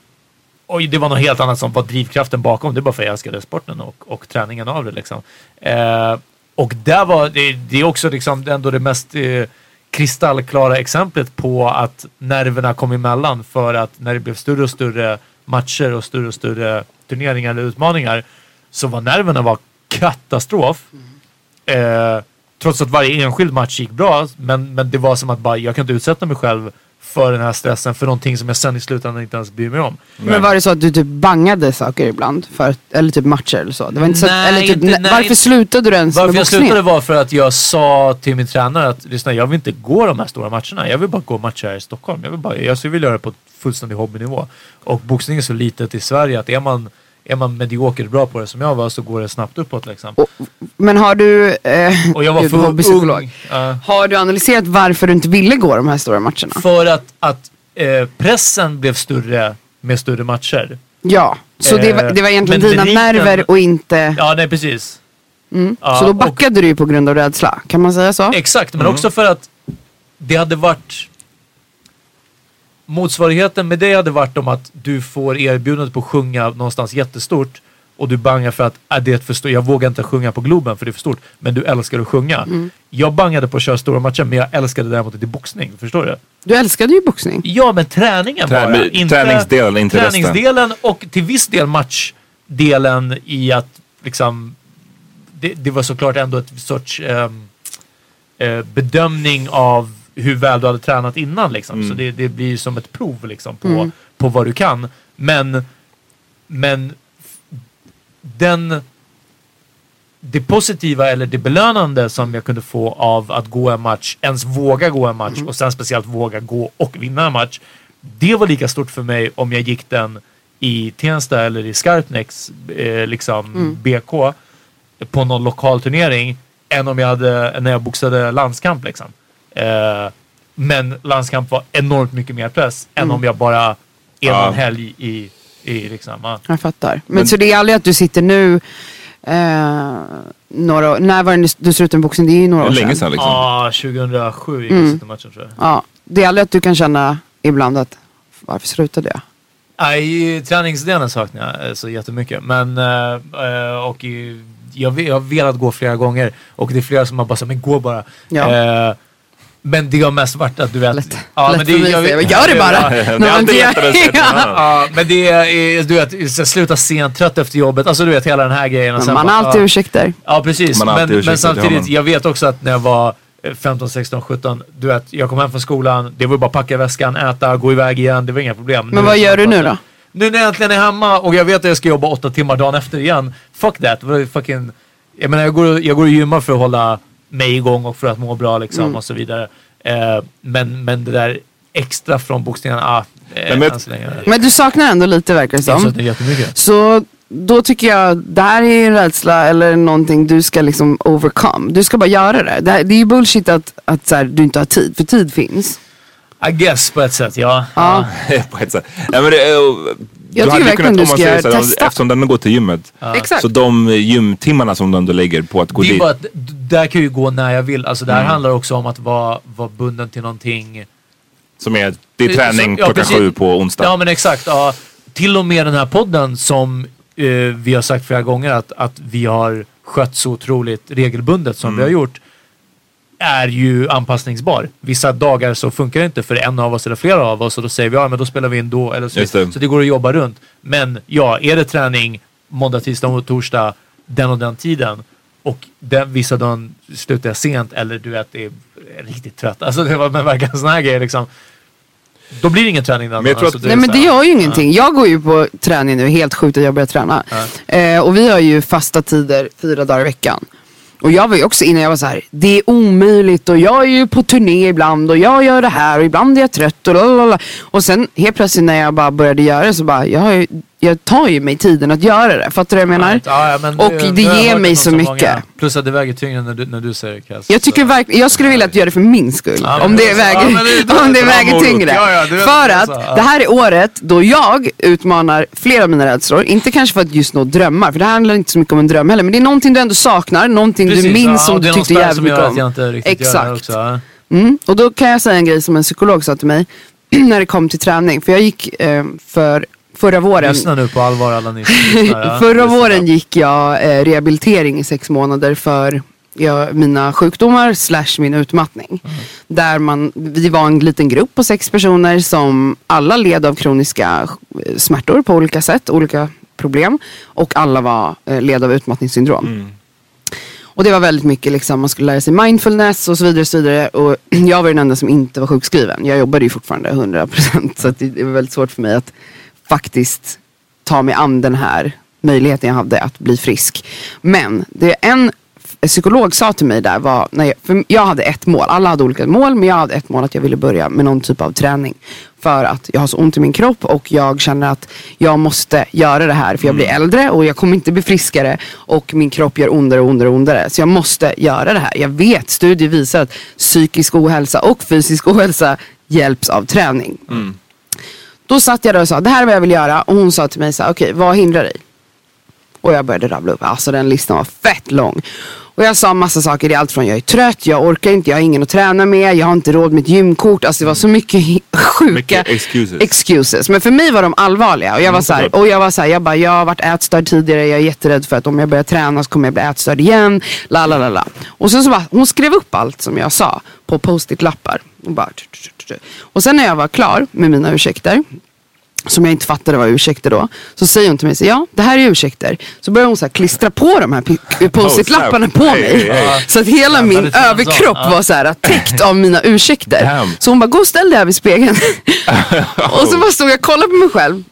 och det var något helt annat som var drivkraften bakom. Det bara för att jag älskade sporten och, och träningen av det. Liksom. Eh, och där var det, det är också liksom ändå det mest eh, kristallklara exemplet på att nerverna kom emellan för att när det blev större och större matcher och större och större turneringar eller utmaningar så var nerverna var katastrof. Eh, trots att varje enskild match gick bra. Men, men det var som att bara, jag kan inte utsätta mig själv för den här stressen för någonting som jag sen i slutändan inte ens bryr mig om. Men var det så att du typ bangade saker ibland? För, eller typ matcher eller så? Det var inte så att, Nej, eller typ, inte- nej, varför inte- slutade du ens Varför med jag boxningen? slutade var för att jag sa till min tränare att lyssna, jag vill inte gå de här stora matcherna. Jag vill bara gå matcher här i Stockholm. Jag vill, bara, jag vill göra det på fullständig hobbynivå. Och boxning är så litet i Sverige att är man, är man mediokert bra på det som jag var så går det snabbt uppåt liksom. Och, men har du... Eh, Och jag var för ung. Ja. Har du analyserat varför du inte ville gå de här stora matcherna? För att, att eh, pressen blev större med större matcher. Ja, så det, var, Eh, det var egentligen men dina meriten- nerver och inte... Ja, nej precis. Ja, så då och- backade du ju på grund av rädsla. Kan man säga så? Exakt, men också för att det hade varit... Motsvarigheten med det hade varit om att du får erbjudandet på att sjunga någonstans jättestort och du bangar för att äh, det är för stort. Jag vågar inte sjunga på Globen för det är för stort. Men du älskar att sjunga. Jag bangade på att köra stora matcher men jag älskade däremot inte boxning. Förstår du? Du älskade ju boxning. Ja, men träningen Trä- bara. men träningsdelen, inte resten. Träningsdelen och till viss del matchdelen i att liksom det, det var såklart ändå ett sorts ehm, eh, bedömning av hur väl du hade tränat innan liksom. Mm. Så det, det blir ju som ett prov liksom på, på vad du kan. Men, men den det positiva eller det belönande som jag kunde få av att gå en match, ens våga gå en match och sen speciellt våga gå och vinna en match. Det var lika stort för mig om jag gick den i Tensta eller i Skarpnäcks eh, liksom BK på någon lokal turnering än om jag hade, när jag boxade landskamp liksom. Eh, men landskamp var enormt mycket mer press än om jag bara en Ja. helg i, i liksom, ja. Jag fattar. Men, så det är aldrig att du sitter nu, eh, några, när var det du slutade med boxning? Det är ju några år Länge sedan liksom. Ja, 2007 gick jag sista matchen tror jag. Ja, det är aldrig att du kan känna ibland att varför slutade jag? Nej, träningsdelen saknar jag eh, så jättemycket. Men, eh, eh, och i, jag, jag har velat gå flera gånger och det är flera som har bara sagt, men gå bara. Ja. Eh, men det har mest varit att du vet. Lätt. Ja, Lätt men för mig att säga, gör det bara! Det är alltid det- lättare att. Ja, men det är, du vet, sluta sent, trött efter jobbet. Alltså du vet hela den här grejen. Och sen Man bara, har alltid ja. ursäkter. Ja precis, men, ursäkter men samtidigt, jag vet också att när jag var eh, 15, 16, 17, du vet, jag kom hem från skolan, det var bara packa väskan, äta, gå iväg igen, det var inga problem. Men Nu vad det gör du nu då? Nu när jag äntligen är hemma och jag vet att jag ska jobba åtta timmar dagen efter igen. Fuck that. Fucking... Jag menar jag går, jag går och gymmar för att hålla mig igång och för att må bra liksom Mm. och så vidare. Eh, men, men det där extra från boxningen, ah, eh, men-. Men du saknar ändå lite verkar det Jag som. saknar jättemycket. Så då tycker jag, det här är en rädsla eller någonting du ska liksom overcome. Du ska bara göra det. Det, här, det är ju bullshit att, att så här, du inte har tid, för tid finns. I guess på ett sätt, ja. Ja. <laughs> på ett sätt. Nej, men det, är- du tycker hade kunnat, du om man säger så här, testa. Eftersom den går till gymmet. Exakt. Så de gymtimmarna som du ändå lägger på att gå dit. bara där kan jag ju gå när jag vill. Alltså det Mm. här handlar också om att vara, vara bunden till någonting. Som är, det är träning ja, klockan sju på onsdag. Ja men exakt. Ja. Till och med den här podden som eh, vi har sagt flera gånger att, att vi har skött så otroligt regelbundet som vi Mm. har gjort. Är ju anpassningsbar. Vissa dagar så funkar det inte för en av oss eller flera av oss och då säger vi ja men då spelar vi in då. Eller så, det. så det går att jobba runt. Men ja, är det träning måndag, tisdag och torsdag den och den tiden och den, vissa dagar slutar jag sent eller du vet, det är riktigt trött. Alltså det var men verkligen sådana här grejer liksom. Då blir det ingen träning den dagen. Alltså, Nej men det gör ju ingenting. Jag går ju på träning nu, helt sjukt att jag börjar träna. Eh, och vi har ju fasta tider fyra dagar i veckan. Och jag var ju också innan jag var så här, det är omöjligt och jag är ju på turné ibland och jag gör det här och ibland är jag trött och lalala. Och sen helt plötsligt när jag bara började göra det så bara, jag, har ju, jag tar ju mig tiden att göra det. Fattar du vad jag menar? Ja, ja, men Och det jag ger mig det så mycket. många. Plus att det väger tyngre när du, när du säger Cass. Jag tycker verkligen, jag skulle vilja att du gör det för min skull. Ja, om det det- väger, det- <laughs> om det bra väger tyngre. För alltså, att ja. det här är året då jag utmanar flera av mina rädslor. Inte kanske för att just nå drömmar, för det här handlar inte så mycket om en dröm heller. Men det är någonting du ändå saknar, någonting Precis, du minns som det du tyckte jävligt mycket om. det Exakt. Mm. Och då kan jag säga en grej som en psykolog sa till mig <clears throat> när det kom till träning. För jag gick eh, för förra våren. Lyssna nu på allvar alla ni <laughs> lyssnar. Förra våren gick jag eh, rehabilitering i sex månader för ja, mina sjukdomar slash min utmattning. Där man, vi var en liten grupp på sex personer som alla led av kroniska eh, smärtor på olika sätt, olika problem. Och alla var, eh, led av utmattningssyndrom. Och det var väldigt mycket liksom, man skulle lära sig mindfulness och så vidare. Och, så vidare. och <clears throat> jag var den enda som inte var sjukskriven. Jag jobbade ju fortfarande 100% så det var väldigt svårt för mig att faktiskt ta mig an den här möjligheten jag hade att bli frisk. Men det en psykolog sa till mig där var, när jag, för jag hade ett mål, alla hade olika mål men jag hade ett mål att jag ville börja med någon typ av träning. För att jag har så ont i min kropp och jag känner att jag måste göra det här för jag blir äldre och jag kommer inte bli friskare och min kropp gör ondare och ondare och ondare. Så jag måste göra det här. Jag vet, studier visar att psykisk ohälsa och fysisk ohälsa hjälps av träning. Då satt jag där och sa, det här är vad jag vill göra. Och hon sa till mig okej okay, okej vad hindrar dig? Och jag började rabbla upp, alltså den listan var fett lång. Och jag sa massa saker, det är allt från jag är trött, jag orkar inte, jag har ingen att träna med, jag har inte råd med ett gymkort. Alltså det var så mycket sjuka Mycket excuses. excuses. Men för mig var de allvarliga. Och jag var så här, såklart. och jag var så här, jag bara, jag har varit ätstörd tidigare, jag är jätterädd för att om jag börjar träna så kommer jag bli ätstörd igen. La, la, la, la. Och sen så bara, hon skrev upp allt som jag sa på post-it-lappar. Och, bara, och sen när jag var klar med mina ursäkter, som jag inte fattade var ursäkter då. Så säger hon till mig, så, ja det här är ursäkter. Så börjar hon så här klistra på de här pi- post-it-lapparna på Hey, mig. Så att hela min överkropp var så här täckt av mina ursäkter. Så hon bara, gå och ställ dig här vid spegeln. <laughs> och så bara stod jag och kollade på mig själv.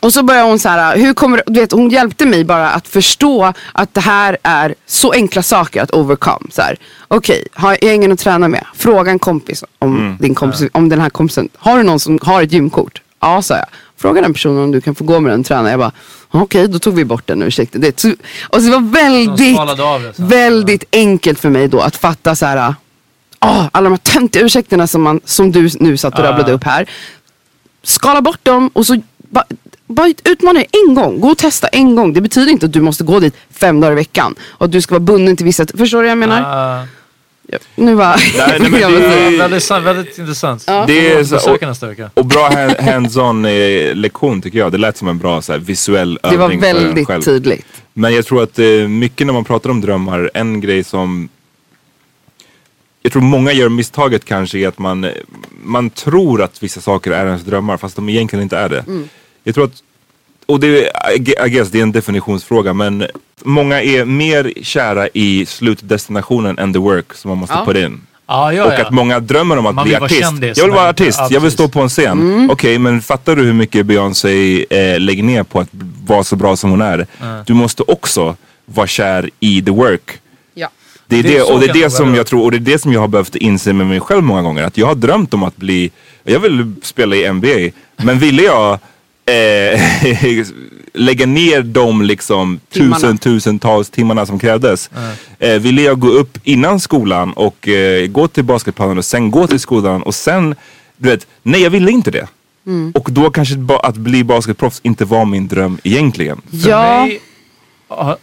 Och så började hon så här, hur kommer du vet, hon hjälpte mig bara att förstå att det här är så enkla saker att overcome. Så här, Okej, har jag ingen att träna med? Fråga en kompis om, din kompis, om den här kompisen. Har du någon som har ett gymkort? Ja, sa jag. Fråga den personen om du kan få gå med den och träna. Jag bara, okej, då tog vi bort den ursäkten. Det, så- och så det var väldigt, det väldigt enkelt för mig då att fatta så här. ah, alla de här töntiga ursäkterna som, man, som du nu satt och Ja. rabblade upp här. Skala bort dem och så bara, bara utmana dig en gång. Gå och testa en gång. Det betyder inte att du måste gå dit fem dagar i veckan. Och att du ska vara bunden till vissa... Förstår du vad jag menar? Ja, Nu var Nej, nej, men <laughs> det- ja, väldigt, sant, väldigt intressant. Det är så- nästa vecka. Och bra hand- hands-on eh, lektion tycker jag. Det lät som en bra så här, visuell Det var övning för en väldigt själv. tydligt. Men jag tror att eh, mycket när man pratar om drömmar, en grej som jag tror många gör misstaget kanske är att man, eh, man tror att vissa saker är ens drömmar fast de egentligen inte är det. Mm. Jag tror att, och det är, I gue- I guess det är en definitionsfråga men många är mer kära i slutdestinationen än the work som man måste Ja. put in. Ja, ja, Och ja. att många drömmer om att Man bli artist. kändis, jag vill vara artist, ja, jag vill stå på en scen. Mm. Okej, men fattar du hur mycket Beyoncé eh, lägger ner på att vara så bra som hon är? Du måste också vara kär i the work. Ja. Det är Det det, och det är det som jag tror, och det är det som jag har behövt inse med mig själv många gånger. Att jag har drömt om att bli, jag vill spela i NBA, men ville jag eh, <laughs> lägga ner de liksom Timmarna. tusen, tusentals timmarna som krävdes. Eh, ville jag gå upp innan skolan och eh, gå till basketplanen och sen gå till skolan och sen, du vet, nej jag ville inte det. Mm. Och då kanske ba- att bli basketproffs inte var min dröm egentligen. För Ja. mig har,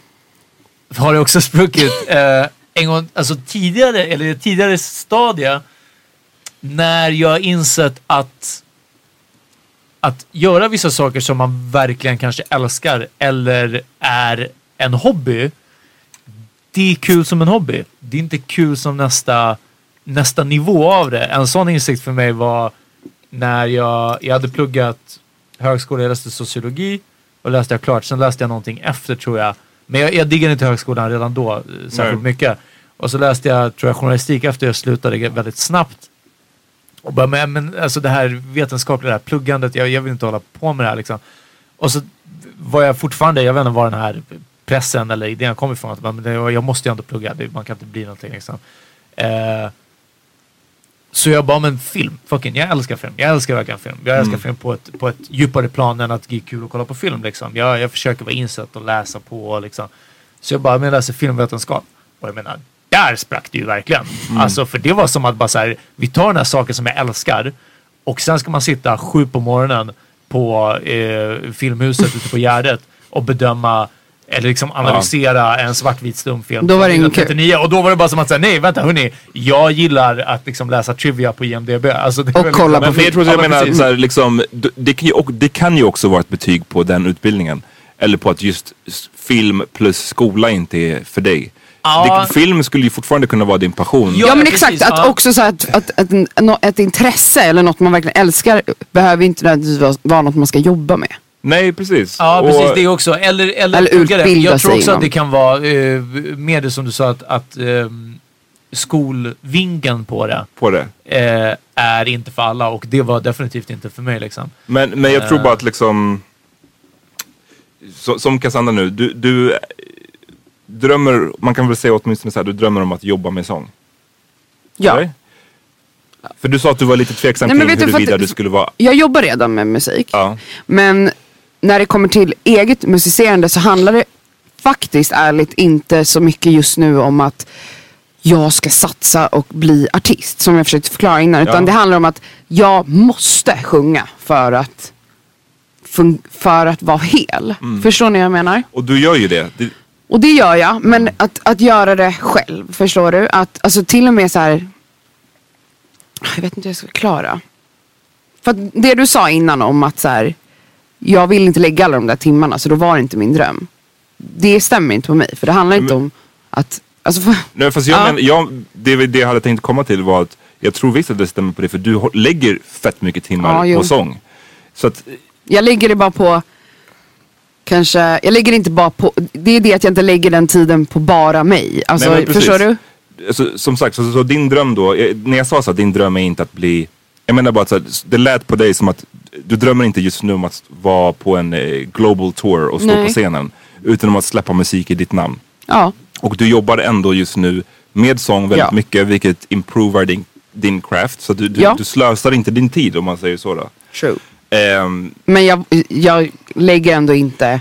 har det också spruckit eh, en gång, alltså tidigare, eller tidigare stadie när jag insett att att göra vissa saker som man verkligen kanske älskar eller är en hobby. Det är kul som en hobby. Det är inte kul som nästa, nästa nivå av det. En sån insikt för mig var när jag, jag hade pluggat högskola, jag läste sociologi och läste jag klart. Sen läste jag någonting efter tror jag. Men jag, jag diggade inte högskolan redan då eh, särskilt Nej. mycket. Och så läste jag tror jag, journalistik efter jag slutade väldigt snabbt. Och bara, men, men alltså det här vetenskapliga, det här pluggandet, jag, jag vill inte hålla på med det här liksom. Och så var jag fortfarande, jag vet inte var den här pressen eller idén kom ifrån. Att det- jag måste ju ändå plugga, det- man kan inte bli någonting liksom. Eh, så jag bara, men film, fucking, jag älskar film. Jag älskar verkligen film. Jag älskar film på ett, på ett djupare plan än att det är kul att kolla på film liksom. Jag, jag försöker vara insatt och läsa på liksom. Så jag bara, men jag läser filmvetenskap. Och jag menar, där sprack det ju verkligen. Alltså för det var som att bara så här, vi tar den här saken som jag älskar och sen ska man sitta sju på morgonen på eh, Filmhuset ute på Gärdet och bedöma eller liksom analysera en svartvit stumfilm. Då var det från ingen kul. 1939. Och då var det bara som att säga, nej vänta hörni, jag gillar att liksom läsa trivia på IMDB. Alltså, Och väl kolla liksom- på men jag tror att Ja, jag men menar, precis. så här, liksom, det, kan ju, och, det kan ju också vara ett betyg på den utbildningen. Eller på att just film plus skola inte är för dig. Ja. Det, film skulle ju fortfarande kunna vara din passion. Ja, Ja men precis, exakt, att ja. också så att, att, att, nå- ett intresse eller något man verkligen älskar behöver inte nödvändigtvis vara, något man ska jobba med. Nej, precis. Ja, Och- precis det också. Eller, eller, Eller utbilda Jag tror sig också att det kan vara eh, med det som du sa att, att ehm, skolvinkeln på det På det. eh, är inte för alla och det var definitivt inte för mig liksom. Men, men jag tror Eh. bara att liksom... Så, som Cassandra nu, du, du eh, drömmer, man kan väl säga åtminstone så här, du drömmer om att jobba med sång? Ja. Eller? För du sa att du var lite tveksam Nej, kring huruvida du skulle vara... Jag jobbar redan med musik. Ja. Men när det kommer till eget musicerande så handlar det faktiskt ärligt inte så mycket just nu om att jag ska satsa och bli artist som jag försökte förklara innan. Utan Ja. det handlar om att jag måste sjunga för att, för att vara hel. Mm. Förstår ni vad jag menar? Och du gör ju det. Och det gör jag, men att, att göra det själv, förstår du? Att, alltså till och med så här. Jag vet inte hur jag ska förklara. För att det du sa innan om att så här, jag vill inte lägga alla de där timmarna så då var det inte min dröm. Det stämmer inte på mig, för det handlar inte Men- om att, alltså för, Nej, fast jag Ja. men, jag, det, det jag hade tänkt komma till var att jag tror visst att det stämmer på det för du lägger fett mycket timmar Ja, på sång. Så att, jag lägger det bara på Kanske, jag lägger inte bara på, det är det att jag inte lägger den tiden på bara mig. Alltså, Nej, förstår du? alltså, som sagt, så, så din dröm då, eh, när jag sa så att din dröm är inte att bli, jag menar bara att så det lät på dig som att du drömmer inte just nu om att vara på en eh, global tour och stå Nej. på scenen. Utan om att släppa musik i ditt namn. Ja. Och du jobbar ändå just nu med sång väldigt Ja. mycket vilket improvar din, din craft. Så du, du, Ja. du slösar inte din tid om man säger så då. True. Ehm, Men jag, jag lägger ändå inte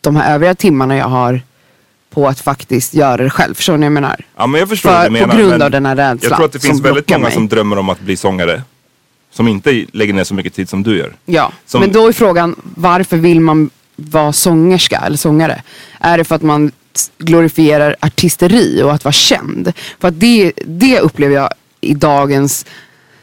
de här övriga timmarna jag har på att faktiskt göra det själv. Förstår ni vad jag menar? ja men jag förstår För- du på menar. grund men av den här rädslan Jag tror att det finns väldigt många mig. som drömmer om att bli sångare. Som inte lägger ner så mycket tid som du gör. Ja, Som- men då är frågan varför vill man vara sångerska eller sångare? Är det för att man glorifierar artisteri och att vara känd? För att det, det upplever jag i dagens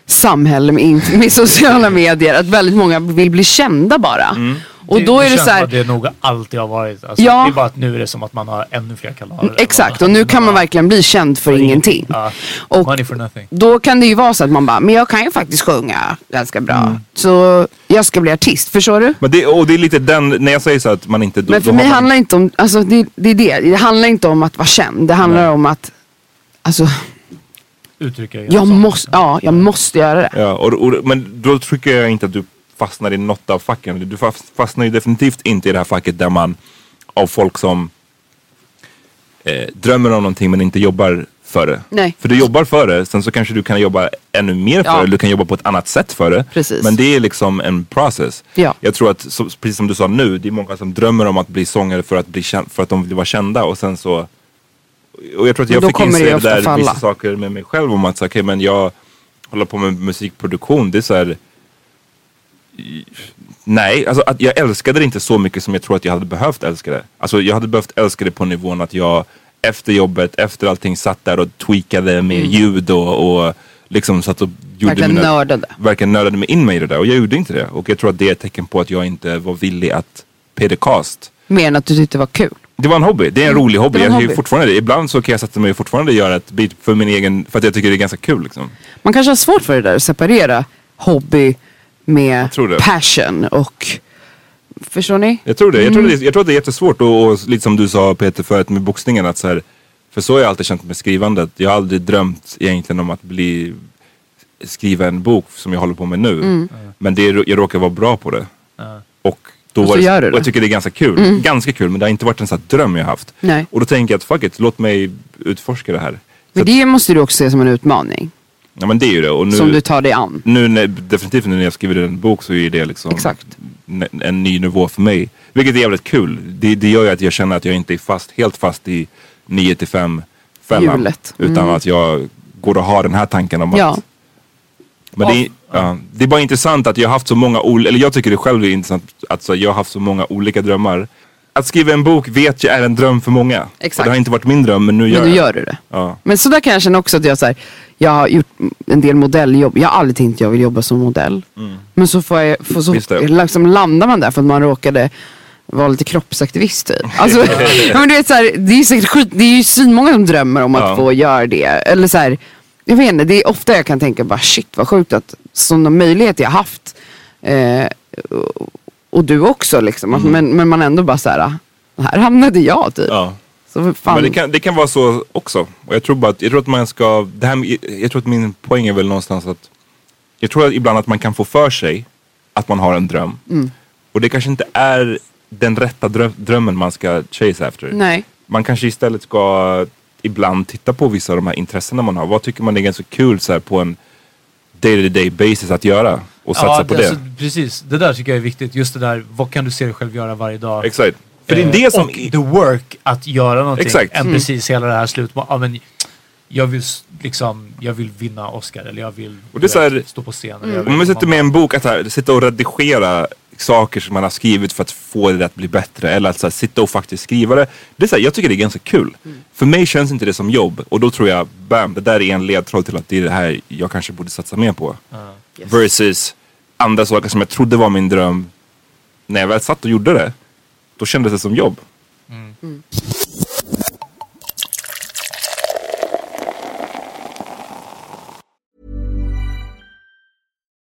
samhälle med, med <laughs> sociala medier, att väldigt många vill bli kända bara. Mm. Och då är det känns så här, det nog alltid har varit. Alltså, Ja. Det är bara att nu är det som att man har ännu fler kanaler. Exakt, och nu kan man verkligen bli känd för ingenting. Ja. Och Money for nothing. då kan det ju vara så att man bara, men jag kan ju faktiskt sjunga ganska bra. Mm. Så jag ska bli artist, förstår du? Men det, och det är lite den, när jag säger så att man inte... Då, Men för mig man, handlar inte om, alltså det, det är det. Det handlar inte om att vara känd. Det handlar om att, alltså, Uttrycka det jag måste, ja, jag måste göra det. Ja, och, och, men då tycker jag inte att du fastnar i något av facken. Du fast- fastnar ju definitivt inte i det här facket där man av folk som eh, drömmer om någonting men inte jobbar för det. Nej. För du jobbar för det, sen så kanske du kan jobba ännu mer för Ja. det. Du kan jobba på ett annat sätt för det. Precis. Men det är liksom en process. Ja. Jag tror att, så, precis som du sa nu, det är många som drömmer om att bli sångare för att, bli känd, för att de vill vara kända och sen så och jag tror att jag fick inse det där falla. vissa saker med mig själv om att så, okay, men jag håller på med musikproduktion. Det är så här, Nej, alltså att jag älskade det inte så mycket som jag tror att jag hade behövt älska det. Alltså jag hade behövt älska det på nivån att jag efter jobbet, efter allting satt där och tweakade med ljud och, och liksom satt och gjorde Mm. Verkligen nördade. Verkligen nördade mig in mig i det där och jag gjorde inte det. Och jag tror att det är ett tecken på att jag inte var villig att pay the cost. Mer än att du tyckte det var kul. Det var en hobby, det är en rolig hobby. Mm. det var en Jag hobby. fortfarande det. Ibland så kan jag sätta mig och fortfarande göra ett beat för min egen, för att jag tycker det är ganska kul liksom. Man kanske har svårt för det där, att separera hobby med det. passion och, förstår ni? Jag tror det. Jag tror, Mm. det, jag tror att det är jättesvårt och, och lite som du sa Peter förut med boxningen att så här, för så har jag alltid känt med skrivandet. Jag har aldrig drömt egentligen om att bli skriva en bok som jag håller på med nu. Mm. Men det, jag råkar vara bra på det. Och, då Och så var det, gör du och det. jag tycker det är ganska kul. Ganska kul men det har inte varit en sån här dröm jag haft. Nej. Och då tänker jag att fuck it, låt mig utforska det här. Så Men att, det måste du också se som en utmaning. Ja men det är ju det. Och nu, Som du tar dig an. nu när, definitivt nu när jag skriver en bok så är det liksom Exakt. en, ny nivå för mig. Vilket är jävligt kul. Det, det gör ju att jag känner att jag inte är fast, helt fast i 9 till 5 fällan. Hjulet. Utan Mm. att jag går och har den här tanken om Ja. att men det, är- ja, det är bara intressant att jag har haft så många olika, eller jag tycker det själv är intressant att så, jag har haft så många olika drömmar. Att skriva en bok vet jag är en dröm för många. Exakt. Och det har inte varit min dröm men nu gör Men nu gör du det. Ja. Men så där kan jag känna också att jag, så här, jag har gjort en del modelljobb. Jag har aldrig tänkt att jag vill jobba som modell. Men så, får jag, får så liksom landar man där för att man råkade vara lite kroppsaktivist typ. Alltså, <laughs> men du vet, så här, det är ju säkert skit, det är ju svinmånga som drömmer om att Ja. få göra det. Eller så här, jag vet inte, det är ofta jag kan tänka bara shit vad sjukt att sådana möjligheter jag haft. Eh, och, du också liksom. Att, men, men man ändå bara så här, här hamnade jag typ. Mm. Ja. Så fan, Men det kan, det kan vara så också. Och jag tror bara att, jag tror att man ska, det här, jag tror att min poäng är väl någonstans att jag tror att ibland att man kan få för sig att man har en dröm. Mm. Och det kanske inte är den rätta dröm, drömmen man ska chase efter. Nej. Man kanske istället ska ibland titta på vissa av de här intressena man har. Vad tycker man är ganska kul så här, på en day-to-day basis att göra? Och satsa på det. Alltså, precis, det där tycker jag är viktigt. Just det där, vad kan du se dig själv göra varje dag? Exakt. För det är Eh, det som... Och the work att göra någonting. Exakt. Än Mm. precis hela det här slut. Ja, men, jag vill liksom, jag vill vinna Oscar eller jag vill Och det är så här- stå på scen. vill Om man sitter komma- med en bok, att här, sitta och redigera saker som man har skrivit för att få det att bli bättre. Eller att så här, sitta och faktiskt skriva det. det är så här, jag tycker det är ganska kul. För mig känns inte det som jobb. Och då tror jag, bam, det där är en ledtråd till att det är det här jag kanske borde satsa mer på. Yes. Versus andra saker som jag trodde var min dröm. När jag väl satt och gjorde det, då kändes det som jobb.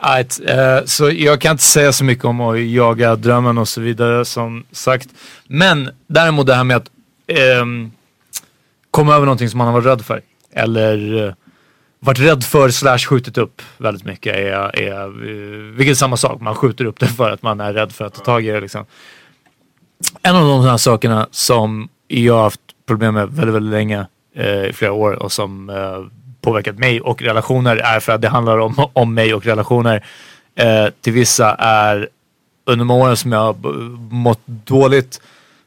Right, uh, eh, så jag kan inte säga så mycket om att jaga drömmen och så vidare som sagt. Men däremot det här med att um, komma över någonting som man har varit rädd för. Eller uh, varit rädd för slash skjutit upp väldigt mycket. Är, är, uh, vilket är samma sak, man skjuter upp det för att man är rädd för att ta tag i det. Liksom. En av de här sakerna som jag har haft problem med väldigt, väldigt länge, i flera år och som påverkat mig och relationer är för att det handlar om, om mig och relationer. Eh, till vissa är under de åren som jag mått dåligt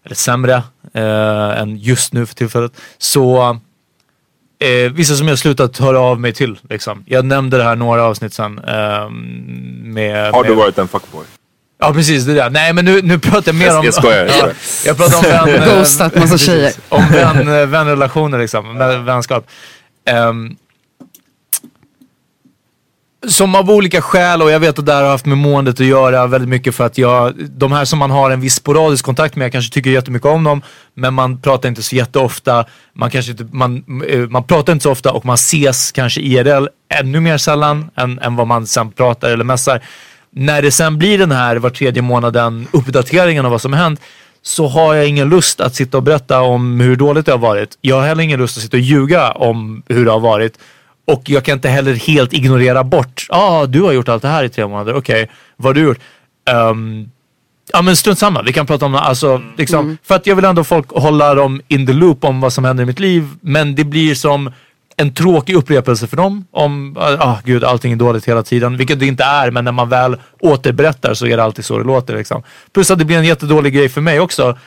eller sämre eh, än just nu för tillfället. Så eh, vissa som jag slutat höra av mig till. Liksom. Jag nämnde det här några avsnitt sen. Eh, med, Har du med, varit en fuckboy? Ja precis, det där. Nej men nu, nu pratar jag mer Jag- om... jag skojar, jag skojar. Ja, jag pratar om vän... Ghostat massa <laughs> tjejer. Om vän, vänrelationer liksom, vän- vänskap. Ehm, som av olika skäl, och jag vet att det här har haft med måendet att göra väldigt mycket för att jag, de här som man har en viss sporadisk kontakt med, jag kanske tycker jättemycket om dem, men man pratar inte så jätteofta, man kanske inte, man, eh, man pratar inte så ofta och man ses kanske IRL ännu mer sällan än, än vad man sen pratar eller messar. När det sen blir den här var tredje månaden uppdateringen av vad som har hänt, så har jag ingen lust att sitta och berätta om hur dåligt det har varit. Jag har heller ingen lust att sitta och ljuga om hur det har varit. Och jag kan inte heller helt ignorera bort. Ah, du har gjort allt det här i tre månader. Okej, vad har du gjort? Ehm, ja men strunt samma. Vi kan prata om alltså, liksom, För att jag vill ändå folk hålla dem in the loop om vad som händer i mitt liv. Men det blir som en tråkig upprepelse för dem. Om, ah gud, allting är dåligt hela tiden. Vilket det inte är, men när man väl återberättar så är det alltid så det låter. Liksom. Plus att det blir en jättedålig grej för mig också.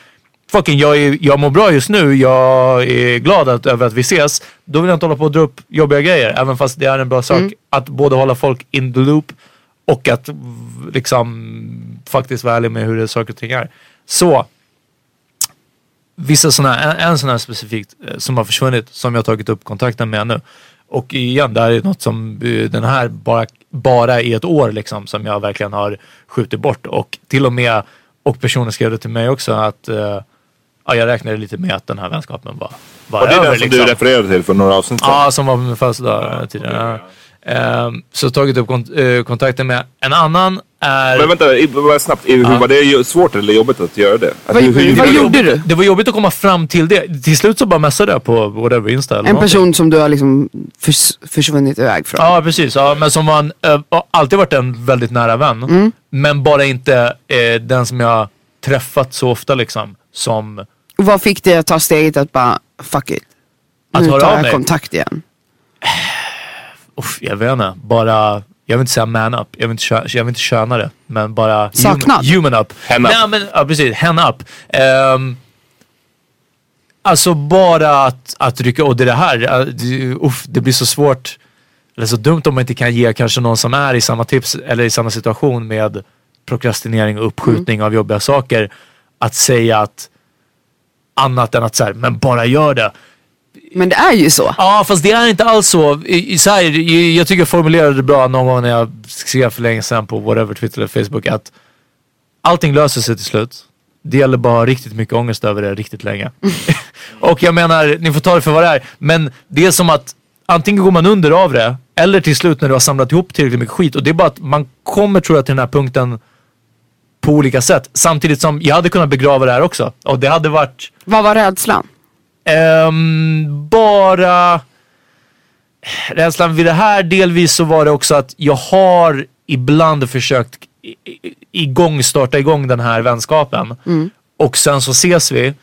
Fucking, jag, är, jag mår bra just nu. Jag är glad att, över att vi ses. Då vill jag inte hålla på och dra upp jobbiga grejer. Även fast det är en bra sak. Att både hålla folk in the loop och att liksom faktiskt vara ärlig med hur det saker och ting är. Så vissa sådana, en, en sån här specifikt eh, som har försvunnit som jag tagit upp kontakten med nu. Och igen, det här är något som eh, den här bara, bara i ett år liksom som jag verkligen har skjutit bort och till och med och personen skrev det till mig också att eh, ja, jag räknade lite med att den här vänskapen var, var Och det är över. den som liksom. du refererade till för några avsnitt sedan. Ja, som var min födelsedag tidigare. Ehm, så tagit upp kont- eh, kontakten med en annan är... Men vänta, bara snabbt. Hur var det svårt eller jobbigt att göra det? Alltså, Vad- hur- hur- vad hur- gjorde du? Det var jobbigt att komma fram till det. Till slut så bara messade jag på whatever Insta eller En någonting. person som du har liksom förs försvunnit iväg från. Ja, precis. Ja, men som var en, eh, har alltid varit en väldigt nära vän. Mm. Men bara inte eh, den som jag träffat så ofta liksom. Som Vad fick dig att ta steget att bara, fuck it. Att nu höra tar av jag mig? kontakt igen. <sighs> Uff, jag vet inte. Bara, jag vill inte säga man up. Jag vill inte, kö- jag vill inte köna det. Men bara Saknad? Human, human up. Hen up. Nej, men, ja, precis. Hen up. Ehm, alltså bara att, att rycka, och det är det här. det- Uff, det blir så svårt. Eller så dumt om man inte kan ge kanske någon som är i samma tips eller i samma situation med prokrastinering och uppskjutning av jobbiga saker. Att säga att annat än att säga, men bara gör det. Men det är ju så. Ja, fast det är inte alls så. I, så här, jag tycker jag formulerade det bra någon gång när jag skrev för länge sedan på whatever, Twitter eller Facebook att allting löser sig till slut. Det gäller bara riktigt mycket ångest över det riktigt länge. <laughs> <laughs> och jag menar, ni får ta det för vad det är. Men det är som att antingen går man under av det eller till slut när du har samlat ihop tillräckligt mycket skit. Och det är bara att man kommer tror jag till den här punkten på olika sätt. Samtidigt som jag hade kunnat begrava det här också. Och det hade varit Vad var rädslan? Ehm, bara rädslan vid det här delvis så var det också att jag har ibland försökt igång, starta igång den här vänskapen. Och sen så ses vi.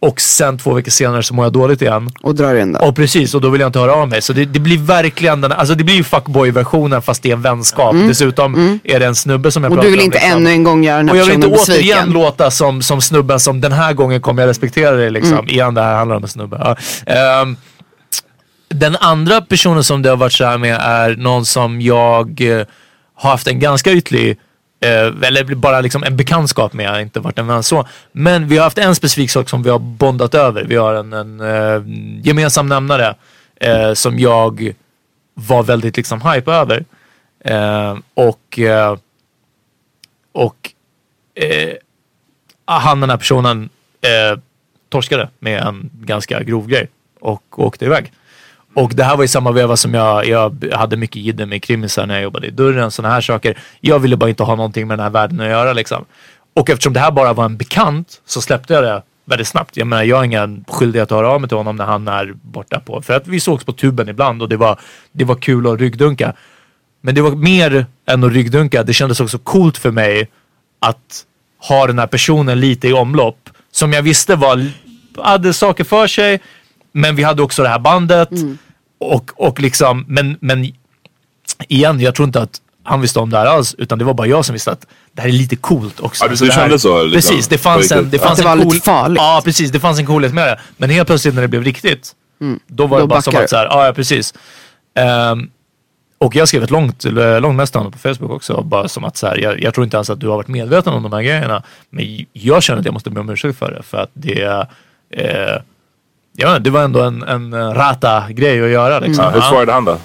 Och sen två veckor senare så mår jag dåligt igen. Och drar in det. Och precis, och då vill jag inte höra av mig. Så det, det blir verkligen den, alltså det blir ju fuckboy-versionen fast det är en vänskap. Dessutom är det en snubbe som jag Och pratar du vill om, inte liksom. ännu en gång göra den här Och jag vill inte personen återigen besviken. låta som, som snubben som den här gången kommer jag respektera dig liksom. Igen, det här handlar om en snubbe. Ja. Ehm, den andra personen som det har varit så här med är någon som jag eh, har haft en ganska ytlig eh, eller bara liksom en bekantskap med, inte varit en vän så. Men vi har haft en specifik sak som vi har bondat över. Vi har en, en eh, gemensam nämnare eh, som jag var väldigt liksom hype över. Eh, och eh, och eh, han den här personen eh, torskade med en ganska grov grej och åkte iväg. Och det här var i samma veva som jag, jag hade mycket jidder med krimisar när jag jobbade i dörren, sådana här saker. Jag ville bara inte ha någonting med den här världen att göra liksom. Och eftersom det här bara var en bekant så släppte jag det väldigt snabbt. Jag menar, jag har ingen skyldighet att höra av mig till honom när han är borta på. För att vi sågs på tuben ibland och det var, det var kul att ryggdunka. Men det var mer än att ryggdunka. Det kändes också coolt för mig att ha den här personen lite i omlopp. Som jag visste var, hade saker för sig. Men vi hade också det här bandet. Mm. Och, och liksom, men, men igen, jag tror inte att han visste om det här alls. Utan det var bara jag som visste att det här är lite coolt också. Ja, du- Så du det här, kände så, liksom, Precis, det fanns en, det Ja. fanns Att det en var cool, lite farligt. Ja, precis. Det fanns en coolhet med det. Men helt plötsligt när det blev riktigt. Då var Då det bara som backar att så här, ja, ja precis. Ehm, och jag skrev ett långt, långt mästande på Facebook också. Bara som att så här, jag, jag tror inte ens att du har varit medveten om de här grejerna. Men jag känner att jag måste be om ursäkt för det. För att det, eh, ja, det var ändå en, en rata-grej att göra. Liksom. Ja, hur svarade han då?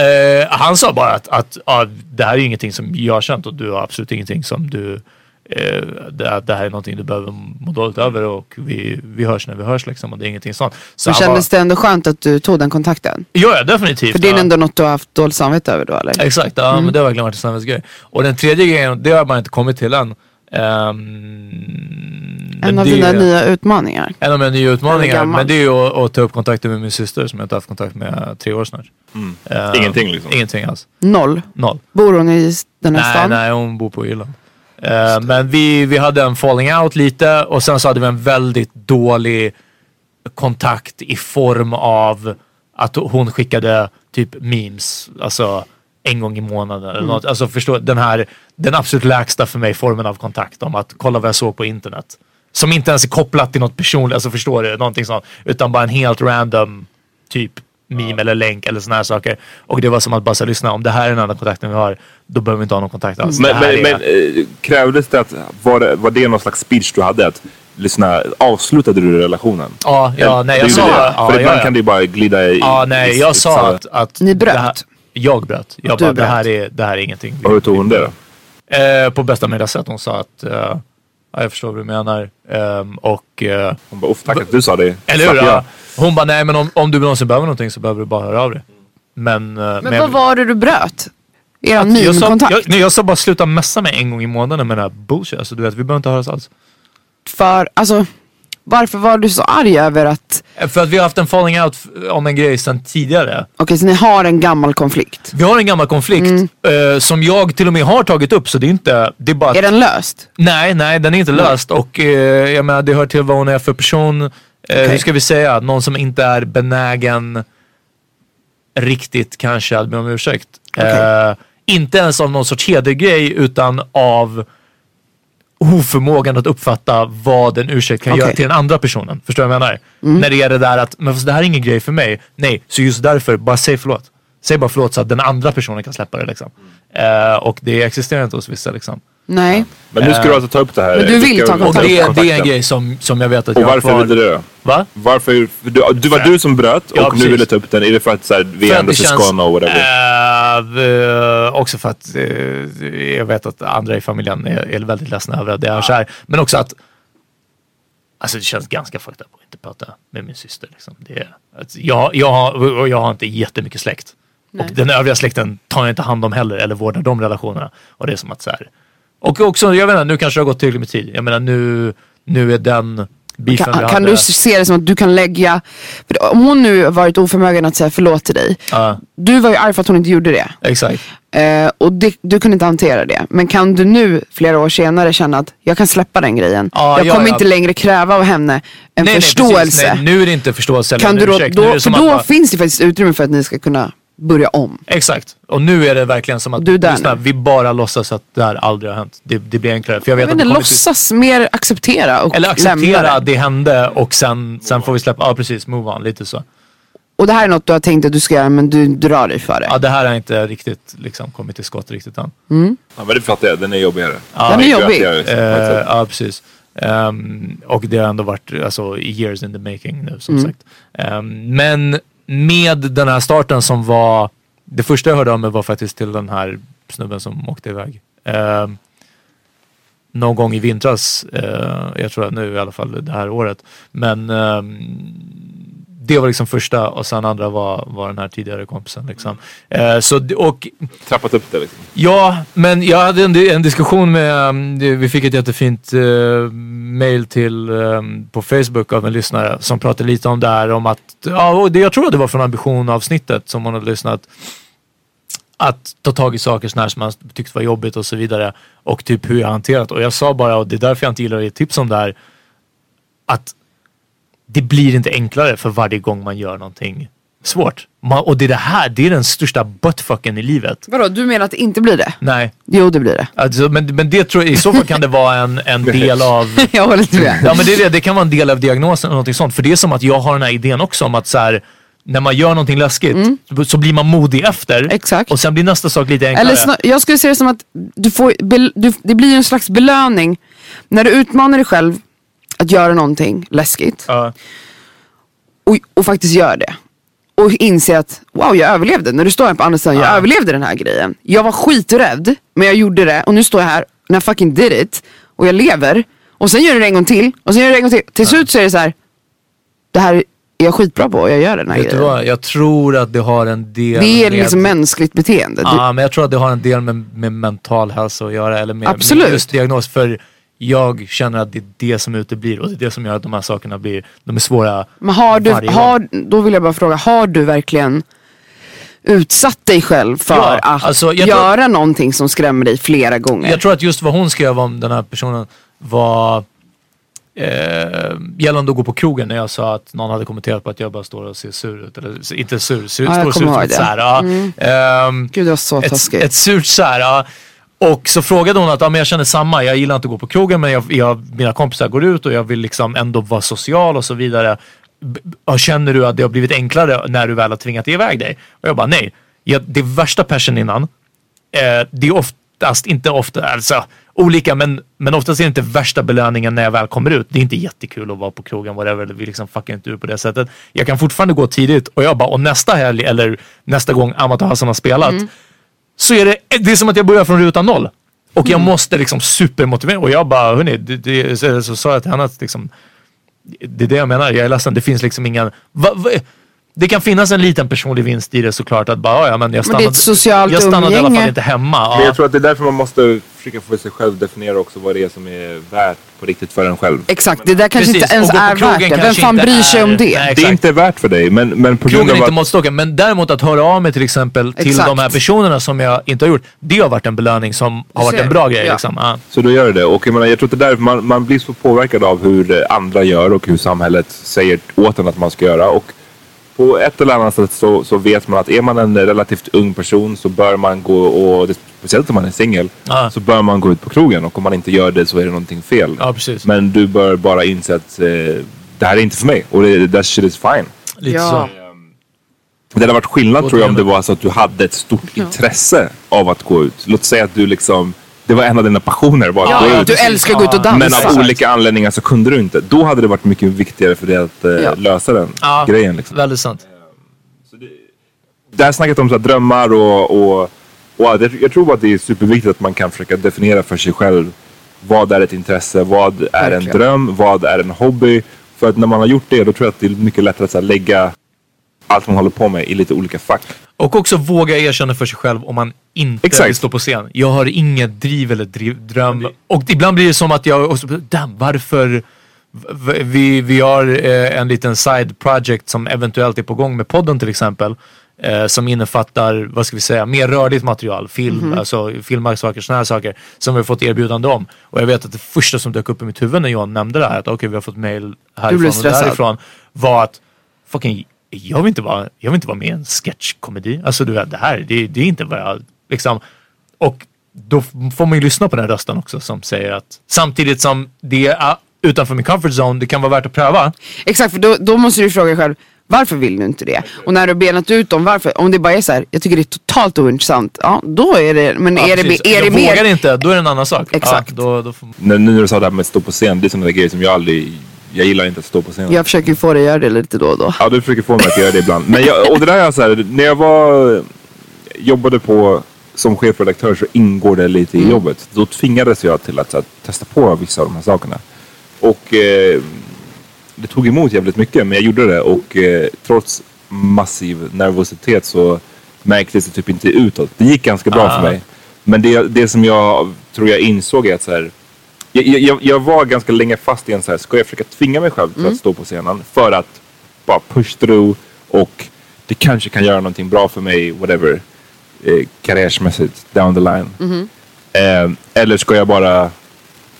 Eh, han sa bara att, att ja, det här är ingenting som jag har känt och du har absolut ingenting som du eh, det, det här är någonting du behöver må dåligt över och vi, vi hörs när vi hörs liksom och det är ingenting sånt. Så Men han kändes det ändå skönt att du tog den kontakten? Ja, ja, definitivt. För det är ja. ändå något du har haft dåligt samvete över då eller? Exakt, ja, men det har verkligen varit en samhällsgrej. Och den tredje grejen, det har man inte kommit till än. Ehm, En av dina är- nya utmaningar. En av mina nya utmaningar. Men det är ju att, att ta upp kontakten med min syster som jag inte har haft kontakt med tre år snart. Ehm, Ingenting liksom? Ingenting alls. Noll. Noll. Bor hon i den här Nej, stan? nej, hon bor på Irland. Eh, men vi, vi hade en falling out lite och sen så hade vi en väldigt dålig kontakt i form av att hon skickade typ memes, alltså en gång i månaden eller något. Alltså förstå, den här, den absolut lägsta för mig formen av kontakt om att kolla vad jag såg på internet. Som inte ens är kopplat till något personligt, alltså förstår du? Någonting sånt. Utan bara en helt random typ meme eller länk eller såna här saker. Och det var som att bara säga, lyssna om det här är den enda kontakten vi har, då behöver vi inte ha någon kontakt alls. Men, men, är- men eh, krävdes det att, var det, var det någon slags speech du hade? Att lyssna, avslutade du relationen? Ja, ja, nej, jag sa... det? Ja, För ja, ibland ja. kan det ju bara glida i... Ja, nej, jag sa att... att Ni bröt? Det jag bröt. Jag Du bara, det bröt. här, är, det här är ingenting. Och hur tog hon det då? Eh, på bästa möjliga sätt. Hon sa att, eh, ja, jag förstår vad du menar. Ehm, och... eh, Hon bara, "Uff, tack att du sa det. eller hur? Ja. Hon bara, nej men om, om du någonsin behöver någonting så behöver du bara höra av dig. Men... eh, Men jag- vad var det du bröt? Er jag, sa, miniminkontakt? jag, nej, jag sa bara sluta messa mig en gång i månaden med den här bullshit. Alltså, du vet, vi behöver inte höras alls. För, alltså, varför var du så arg över att, För att vi har haft en falling out om en grej sedan tidigare. okej så ni har en gammal konflikt. Vi har en gammal konflikt eh, som jag till och med har tagit upp så det är inte... Det är bara Är den löst? Nej, nej den är inte löst och eh, jag menar det hör till vad hon är för person. Eh, Hur ska vi säga? Någon som inte är benägen riktigt kanske att be om ursäkt. Eh, inte ens av någon sorts hedergrej utan av oförmågan att uppfatta vad en ursäkt kan Okej. göra till den andra personen. Förstår du vad jag menar? När det är det där att, men fast det här är ingen grej för mig. Nej, så just därför, bara säg förlåt. Säg bara förlåt så att den andra personen kan släppa det liksom. Eh, och det existerar inte hos vissa liksom. Nej. Men nu ska du alltså ta upp det här. Men du vill ta Och kontakt. det, det är en grej som, som jag vet att Och jag har varför ville du det? Va? Varför? Du, du var du som bröt och Ja, nu ville ta upp den. Är det för att så här, vi ändå känns- syskon och whatever? Eh, eh, också för att eh, jag vet att andra i familjen är, är väldigt ledsna över att det är så här. Men också att Alltså det känns ganska fucked up att inte prata med min syster. Liksom. Det är, att jag, jag, har, och jag har inte jättemycket släkt. Och den övriga släkten tar jag inte hand om heller eller vårdar de relationerna. Och det är som att så här. Och också, jag menar, nu kanske det har gått tillräckligt med tid. Jag menar nu, nu är den beefen Kan, vi kan hade. du se det som att du kan lägga, om hon nu varit oförmögen att säga förlåt till dig. Ja, Du var ju arg för att hon inte gjorde det. exakt. Eh, och det, du kunde inte hantera det. Men kan du nu, flera år senare, känna att jag kan släppa den grejen. Ja, jag ja, kommer ja. inte längre kräva av henne en Nej, förståelse. Nej, precis. nej, nu är det inte förståelse eller kan du då, ursäkt. Då, för då bara- finns det faktiskt utrymme för att ni ska kunna börja om. Exakt. Och nu är det verkligen som att Du är där lyssna, vi bara låtsas att det här aldrig har hänt. Det, det blir enklare. För jag vet Jag att inte, låtsas mer acceptera och Eller acceptera att det hände och sen, sen får vi släppa, ja precis, move on, lite så. Och det här är något du har tänkt att du ska göra men du drar dig för det. Ja det här har inte riktigt liksom kommit till skott riktigt än. Ja, men det fattar jag. Den är jobbigare. Ja, Den är jobbig. jag liksom. Eh, ja precis. Ehm, och det har ändå varit alltså, years in the making nu som sagt. Ehm, men med den här starten som var, det första jag hörde om mig var faktiskt till den här snubben som åkte iväg. Eh, någon gång i vintras, eh, jag tror att nu i alla fall det här året. Men eh, det var liksom första och sen andra var, var den här tidigare kompisen. Liksom. Eh, så, och Trappat upp det liksom. Ja, men jag hade en, en diskussion med, det- vi fick ett jättefint uh, mail till um, på Facebook av en lyssnare som pratade lite om det här om att, ja, och det, jag tror att det var från ambition avsnittet som hon hade lyssnat. Att ta tag i saker här som man tyckte var jobbigt och så vidare. Och typ hur jag hanterat. Och jag sa bara, och det är därför jag inte gillar att ge tips om det här. Att det blir inte enklare för varje gång man gör någonting svårt. Man, och det är det här, det är den största buttfucken i livet. Vadå, du menar att det inte blir det? Nej, Jo, det blir det. Alltså, men, men det tror jag, i så fall kan det vara en, en del av... <laughs> Jag håller inte med. Ja men det, är det, det kan vara en del av diagnosen eller någonting sånt. För det är som att jag har den här idén också om att så här, när man gör någonting läskigt så- så blir man modig efter. Mm. Exakt. Och sen blir nästa sak lite enklare. Eller snar, jag skulle se det som att du får, du, det blir en slags belöning när du utmanar dig själv att göra någonting läskigt Ja, och, och faktiskt gör det. Och inser att wow jag överlevde. När du står här på andra sidan, jag överlevde den här grejen. Jag var skiträdd men jag gjorde det och nu står jag här när I fucking did it och jag lever. Och sen gör du det en gång till och sen gör du det en gång till. Till slut så är det så här. det här är jag skitbra på och jag gör den här vet du grejen. vad? Jag tror att det har en del Det är med... liksom mänskligt beteende. Du, Ja, men jag tror att det har en del med, med mental hälsa att göra. Eller med, Absolut. med just diagnos. För jag känner att det är det som uteblir och det är det som gör att de här sakerna blir, de är svåra Men har du, varje har, då vill jag bara fråga, har du verkligen utsatt dig själv för Ja, att alltså, jag tror- göra någonting som skrämmer dig flera gånger? Jag tror att just vad hon skrev om den här personen var eh, gällande att gå på krogen när jag sa att någon hade kommenterat på att jag bara står och ser sur ut. Eller inte sur, sur, Ja, står ser ut som ett så det. Mm. ja. Ehm, Gud det var så ett, taskigt. ett surt så här, ja. Och så frågade hon att ja, men jag känner samma, jag gillar inte att gå på krogen men jag, jag, mina kompisar går ut och jag vill liksom ändå vara social och så vidare. Känner du att det har blivit enklare när du väl har tvingat iväg dig? Och jag bara nej. Jag, det värsta passion innan, eh, det är oftast, inte ofta, alltså olika men, men oftast är det inte värsta belöningen när jag väl kommer ut. Det är inte jättekul att vara på krogen, whatever, vi liksom fuckar inte ur på det sättet. Jag kan fortfarande gå tidigt och jag bara, och nästa helg eller nästa gång Amat och Hassan har spelat mm så är det, det är som att jag börjar från ruta noll. Och jag måste liksom supermotivera. Och jag bara, hörni, det, det, så, så sa jag till henne att liksom, det är det jag menar, jag är ledsen, det finns liksom ingen... Va, va, det kan finnas en liten personlig vinst i det såklart. Att bara, ja, men jag Men stannade, det är ett socialt jag stannade i alla fall umgänge. inte hemma. Men Ja. jag tror att det är därför man måste försöka få sig själv definiera också vad det är som är värt på riktigt för en själv. Exakt, det där kanske Precis, inte ens är värt det. Vem fan inte bryr sig är- om det? Nej, Det är inte värt för dig men, men på grund Krogen är av inte att... måttstocken. Men däremot att höra av mig till exempel till Exakt. de här personerna som jag inte har gjort. Det har varit en belöning som har varit en bra grej. Ja. Liksom. Ja. Så då gör det. Och jag, menar, jag tror att det där, man, man blir så påverkad av hur andra gör och hur samhället säger åt en att man ska göra. Och på ett eller annat sätt så, så vet man att är man en relativt ung person så bör man gå och, speciellt om man är singel, Ja. så bör man gå ut på krogen. Och om man inte gör det så är det någonting fel. precis. Men du bör bara inse att eh, det här är inte för mig. Och det, that shit is fine. Lite Ja. så. Det hade varit skillnad tror jag om det var så att du hade ett stort intresse av att gå ut. Låt säga att du liksom, det var en av dina passioner var att Ja, ut. du älskar att gå ut och dansa. Men av olika anledningar så kunde du inte. Då hade det varit mycket viktigare för dig att eh, Ja. lösa den Ja, grejen. Liksom. Väldigt sant. Det här snacket om så här, drömmar och, och, och jag, jag tror att det är superviktigt att man kan försöka definiera för sig själv vad är ett intresse, vad är en Verkligen. dröm, vad är en hobby. För att när man har gjort det då tror jag att det är mycket lättare att här, lägga allt man håller på med i lite olika fack. Och också våga erkänna för sig själv om man inte Exakt. vill stå på scen. Jag har inget driv eller driv, dröm. Och ibland blir det som att jag, och så, damn, varför? Vi, vi har eh, en liten side project som eventuellt är på gång med podden till exempel. Eh, som innefattar, vad ska vi säga, mer rörligt material. Film, alltså filmar saker, sådana här saker. Som vi har fått erbjudande om. Och jag vet att det första som dök upp i mitt huvud när Johan nämnde det här, att okej vi har fått mail härifrån och därifrån. Var att, fucking jag vill inte vara, jag vill inte vara med i en sketchkomedi. Alltså du vet, det här, det, det är inte vad jag liksom. Och då får man ju lyssna på den rösten också som säger att samtidigt som det är utanför min comfort zone, det kan vara värt att pröva. Exakt, för då, då måste du fråga dig själv, varför vill du inte det? Och när du har benat ut dem, varför? Om det bara är så här, jag tycker det är totalt ointressant, ja då är det, men Ja, är det, är det jag mer... vågar inte, då är det en annan sak. Exakt. Ja, då, då får, när du sa det här med att stå på scen, det är sådana där grejer som jag aldrig, jag gillar inte att stå på scen. Jag försöker få dig att göra det lite då och då. Ja, du försöker få mig att göra det ibland. Men jag, och det där är så här, när jag var, jobbade på som chefredaktör så ingår det lite i jobbet. Då tvingades jag till att, att testa på vissa av de här sakerna. Och eh, det tog emot jävligt mycket, men jag gjorde det. Och eh, trots massiv nervositet så märktes det typ inte utåt. Det gick ganska bra Ah. för mig. Men det, det som jag tror jag insåg är att så här, jag, jag, jag var ganska länge fast i en så här, ska jag försöka tvinga mig själv till att stå på scenen för att bara push through och det kanske kan göra någonting bra för mig, whatever, eh, karriärsmässigt down the line. Eh, eller ska jag bara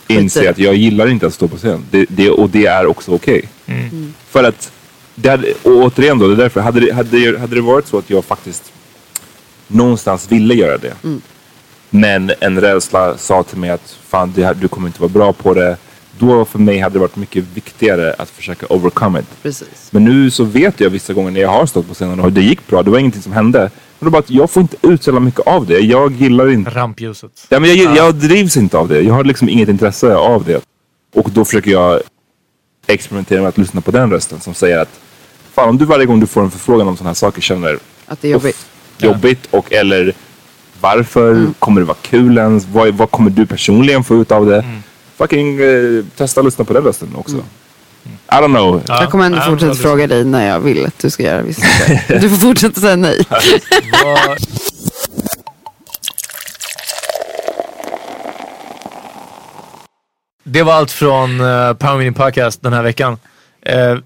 inse att jag gillar inte att stå på scen. Det, det, och det är också okej. För att, det hade, och återigen då, det är därför, hade det, hade, hade det varit så att jag faktiskt någonstans ville göra det. Men en rädsla sa till mig att fan, det här, du kommer inte vara bra på det. Då för mig hade det varit mycket viktigare att försöka overcome it. Precis. Men nu så vet jag vissa gånger när jag har stått på scenen och det gick bra, det var ingenting som hände. Men det var att jag får inte ut så mycket av det. Jag gillar inte... rampljuset. Ja, men jag, jag drivs inte av det. Jag har liksom inget intresse av det. Och då försöker jag experimentera med att lyssna på den rösten som säger att fan om du varje gång du får en förfrågan om sådana här saker känner Att det är jobbigt. Jobbigt och eller varför? Mm. Kommer det vara kul ens? Vad, vad kommer du personligen få ut av det? Mm. Fucking eh, testa att lyssna på den rösten också. I don't know. Ja. Jag kommer ändå fortsätta fråga dig när jag vill att du ska göra vissa <laughs> saker. Du får fortsätta säga nej. Det var allt från uh, Power Mini Podcast den här veckan. Uh,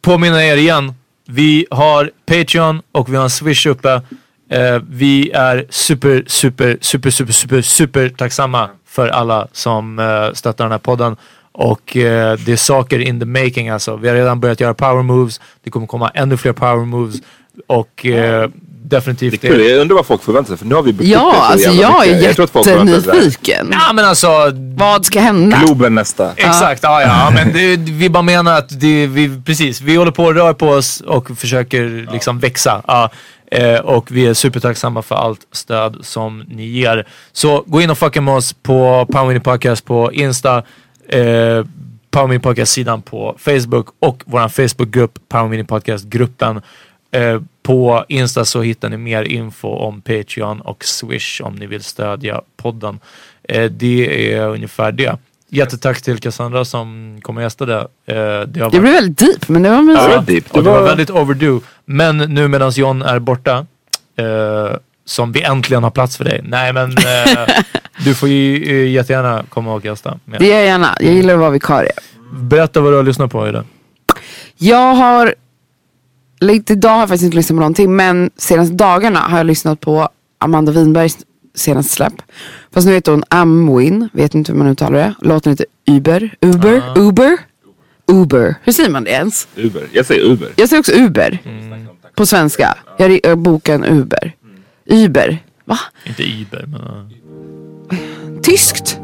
påminna er igen. Vi har Patreon och vi har en Swish uppe. Eh, vi är super, super, super, super, super, super tacksamma för alla som eh, stöttar den här podden. Och eh, det är saker in the making alltså. Vi har redan börjat göra power moves. Det kommer komma ännu fler power moves. Och eh, definitivt... Det är kul. Jag undrar vad folk förväntar sig för nu har vi byggt upp det Ja, så alltså jävla jag mycket. är tror att folk förväntar sig jättenyfiken. Ja men alltså, Vad ska hända? Globen nästa. Exakt, ja, ja. Men det, vi bara menar att det, vi, precis, vi håller på och rör på oss och försöker liksom växa. Ja. Eh, och vi är supertacksamma för allt stöd som ni ger. Så gå in och fucka med oss på Power Mini Podcast på Insta, eh, Power Mini Podcast sidan på Facebook och vår Facebookgrupp Power Mini Podcast gruppen. Eh, på Insta så hittar ni mer info om Patreon och Swish om ni vill stödja podden. Eh, det är ungefär det. Jättetack till Cassandra som kom och gästade. Eh, det, har Det varit, blev väldigt deep, men det var mysigt. Ja, deep. och det var väldigt overdue. Men nu medan John är borta, eh, som vi äntligen har plats för dig. Nej men eh, <laughs> du får ju jättegärna komma och gästa. Det gör jag gärna. Jag gillar att vara vikarie. Berätta vad du har lyssnat på idag. Jag har, lite idag har jag faktiskt inte lyssnat på någonting, men senaste dagarna har jag lyssnat på Amanda Winbergs senaste släpp. Fast nu heter hon Amwin, vet inte hur man uttalar det. Låten heter Uber, Uber, Uber, Uber. Hur säger man det ens? Uber. Jag säger Uber. Jag säger också Uber. På svenska. Jag jag bokar en Uber. Uber. Va? Inte Iber men... Uh, Tyskt?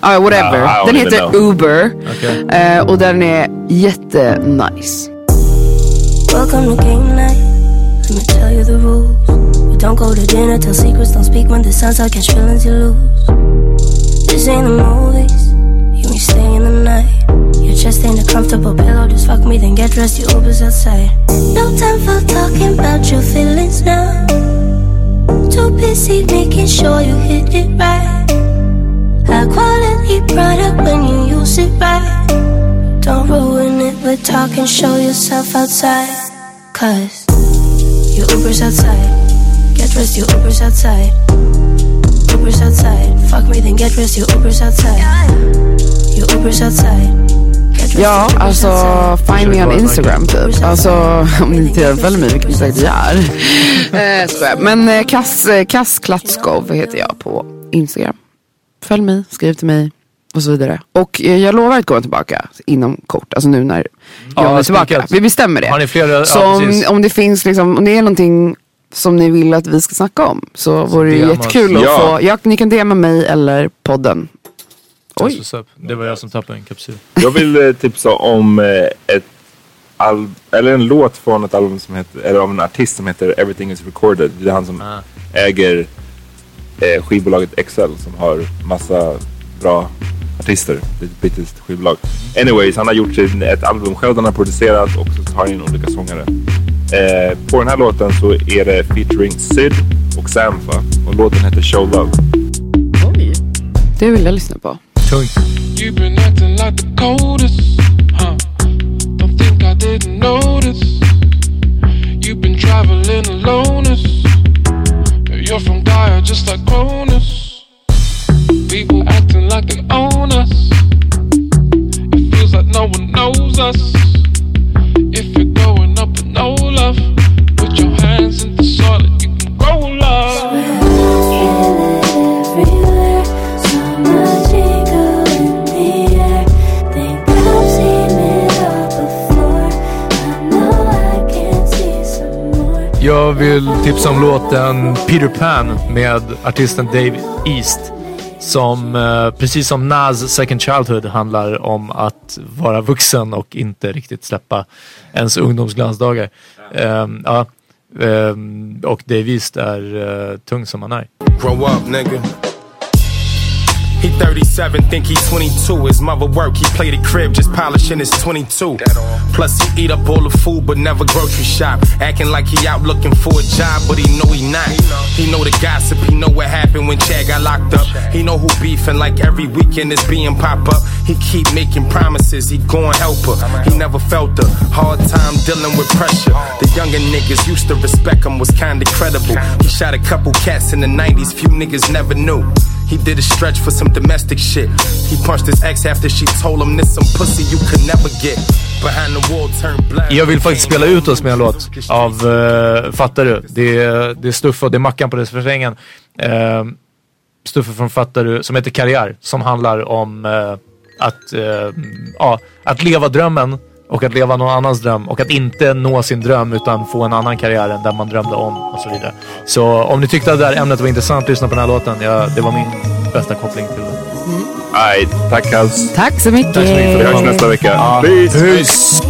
Ja, whatever. Den heter. Uber. Okej. Eh, och den är jättenice. Welcome to game night. Let me tell you the rules. We don't go to dinner tell secrets don't speak when the sun's out, catch feelings you lose. This ain't the movies. You ain't staying the night. Your chest ain't a comfortable pillow. Just fuck me, then get dressed. Your Uber's outside. No time for talking about your feelings now. Too busy making sure you hit it right. High quality product when you use it right. Don't ruin it with talking, show yourself outside. Cause your Uber's outside. Get dressed, your Uber's outside. Uber's outside. Fuck me, then get dressed, your Uber's outside. Your Uber's outside. Ja, alltså find me on Instagram typ. Alltså om ni inte följer mig, vilket ni säkert gör. <laughs> eh, skojar. Men eh, Kass, eh, Kass Klatskov heter jag på Instagram. Följ mig, skriv till mig och så vidare. Och eh, jag lovar att komma tillbaka inom kort. Alltså nu när jag Ja, är tillbaka. spikat. Vi bestämmer det. Har ni flera? Så ja, om, om det finns liksom, om det är någonting som ni vill att vi ska snacka om så vore det jättekul att Ja. få, ja, ni kan DMa mig eller podden. Oj. Det var jag som tappade en kapsyl. Jag vill eh, tipsa om eh, ett al- eller en låt från ett album som heter, eller av en artist som heter Everything is recorded. Det är han som Ah. äger eh, skivbolaget Excel som har massa bra artister. Det är ett brittiskt skivbolag. Anyways, han har gjort sin, ett album själv den har producerat och så tar han in olika sångare. Eh, på den här låten så är det featuring Syd och Sampha och låten heter Show Love. Det vill jag lyssna på. Alonest. You're from Gaia, just like Cronus. People acting like they own us. It feels like no one knows us. If you're going up with no love, put your hands in the soil and you can some more. Jag vill tipsa om låten Peter Pan med artisten Dave East. Som eh, precis som Nas Second Childhood handlar om att vara vuxen och inte riktigt släppa ens ungdomsglansdagar. Um, ja, um, och Davis är uh, tung som han är. Grow up, nigga. He 37, think he 22. His mother work, he played at crib, just polishing his 22. Plus he eat up all the food, but never grocery shop. Acting like he out looking for a job, but he know he not. He know the gossip, he know what happened when Chad got locked up. He know who beefing like every weekend is being pop up. He keep making promises, he gon' help her. He never felt a hard time dealing with pressure. The younger niggas used to respect him, was kinda credible. He shot a couple cats in the 90s, few niggas never knew. He did a stretch for some domestic shit. He punched his ex after she told him this some pussy you could never get. Behind the wall turned black. Jag vill faktiskt spela ut oss med en låt av uh, Fattar du? Det är, det är Stuffe och det är Mackan på refrängen. Uh, Stuffe från Fattar du som heter Karriär som handlar om uh, att, uh, ja, att leva drömmen och att leva någon annans dröm och att inte nå sin dröm utan få en annan karriär än den man drömde om och så vidare. Så om ni tyckte att det här ämnet var intressant, lyssna på den här låten. Ja, det var min bästa koppling till det. Nej, tack Hals. Tack så mycket. Tack så mycket Vi hörs nästa vecka. Ja. Peace. Peace.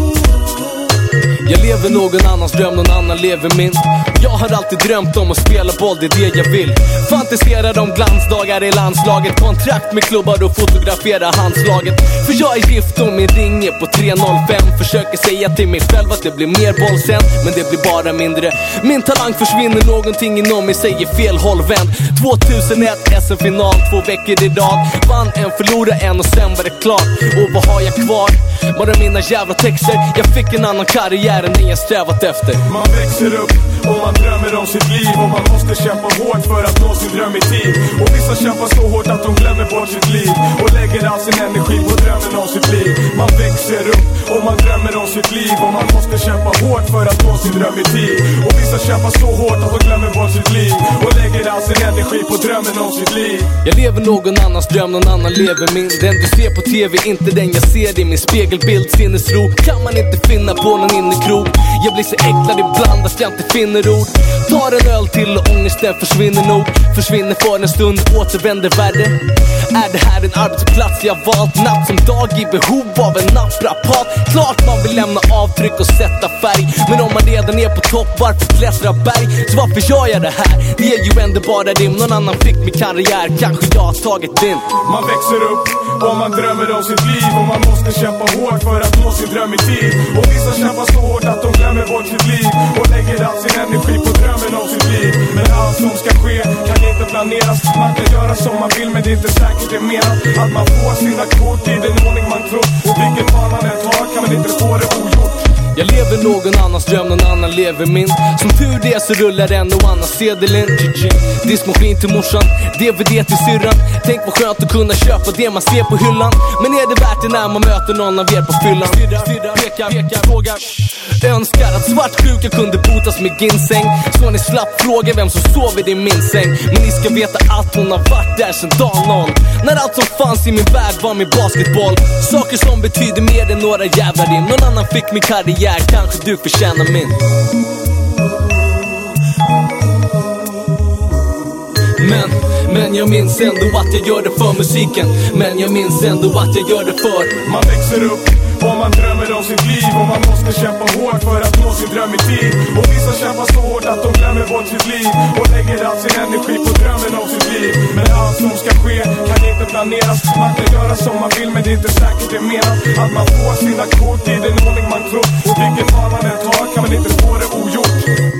Jag lever någon annans dröm, någon annan lever min jag har alltid drömt om att spela boll, det är det jag vill. Fantiserar om glansdagar i landslaget. Kontrakt med klubbar och fotografera handslaget. För jag är gift och min ring är på 305. Försöker säga till mig själv att det blir mer boll sen, men det blir bara mindre. Min talang försvinner, någonting inom mig säger fel håll vänd. 2001 SM-final, två veckor i rad. Vann en, förlorade en och sen var det klart. Och vad har jag kvar? Bara mina jävla texter. Jag fick en annan karriär än den jag strävat efter. Man växer upp och man man drömmer om sitt liv och man måste kämpa hårt för att nå sin dröm i tid. Och vissa kämpar så hårt att de glömmer bort sitt liv och lägger all sin energi på drömmen om sitt liv. Man växer upp och man drömmer om sitt liv och man måste kämpa hårt för att nå sin dröm i tid. Och vissa kämpar så hårt att de glömmer bort sitt liv och lägger all sin energi på drömmen om sitt liv. Jag lever någon annans dröm, någon annan lever min. Den du ser på TV, inte den jag ser i min spegelbild. Sinnesro kan man inte finna på någon innekrog. Jag blir så äcklad ibland att jag inte finner ro ord. Tar en öl till och ångesten försvinner nog. Försvinner för en stund, återvänder värre. Är det här en arbetsplats jag valt natt som dag i behov av en naprapat? Klart man vill lämna avtryck och sätta färg. Men om man redan är på topp, varför klättra berg? Så varför gör jag det här? Det är ju ändå bara rim. Någon annan fick min karriär, kanske jag har tagit din. Man växer upp och man drömmer om sitt liv och man måste kämpa hårt för att nå sin dröm i tid. Och vissa kämpar så hårt att de glömmer bort sitt liv och lägger all sin energi på drömmen om sitt liv. Men allt som ska ske kan inte planeras. Man kan göra som man vill men det är inte säkert det menat att man får sina kort i den ordning man tror. Och vilket fall man än tar kan man inte få det ogjort. Jag lever någon annans dröm, någon annan lever min. Som tur det så rullar en och annan sedel in. Diskmaskin till morsan, DVD till syrran. Tänk vad skönt att kunna köpa det man ser på hyllan. Men är det värt det när man möter någon av er på fyllan? Stirrar, pekar, pekar, frågar. Önskar att svartsjuka kunde botas med ginseng. Så ni slapp fråga vem som sover i min säng. Men ni ska veta att hon har varit där sen dag noll. När allt som fanns i min värld var min basketboll. Saker som betyder mer än några jävla rim. Någon annan fick min karriär, kanske du förtjänar min. Men, men jag minns ändå att jag gör det för musiken. Men jag minns ändå att jag gör det för Man växer upp och man drömmer om sitt liv och man måste kämpa hårt för att nå sin dröm i tid. Och vissa kämpar så hårt att de glömmer bort sitt liv och lägger all sin energi på drömmen om sitt liv. Men allt som ska ske planeras. Man kan göra som man vill men det är inte säkert det menat att man får sina kort i den ordning man tror. Och vilken fall man än tar kan man inte få det ogjort.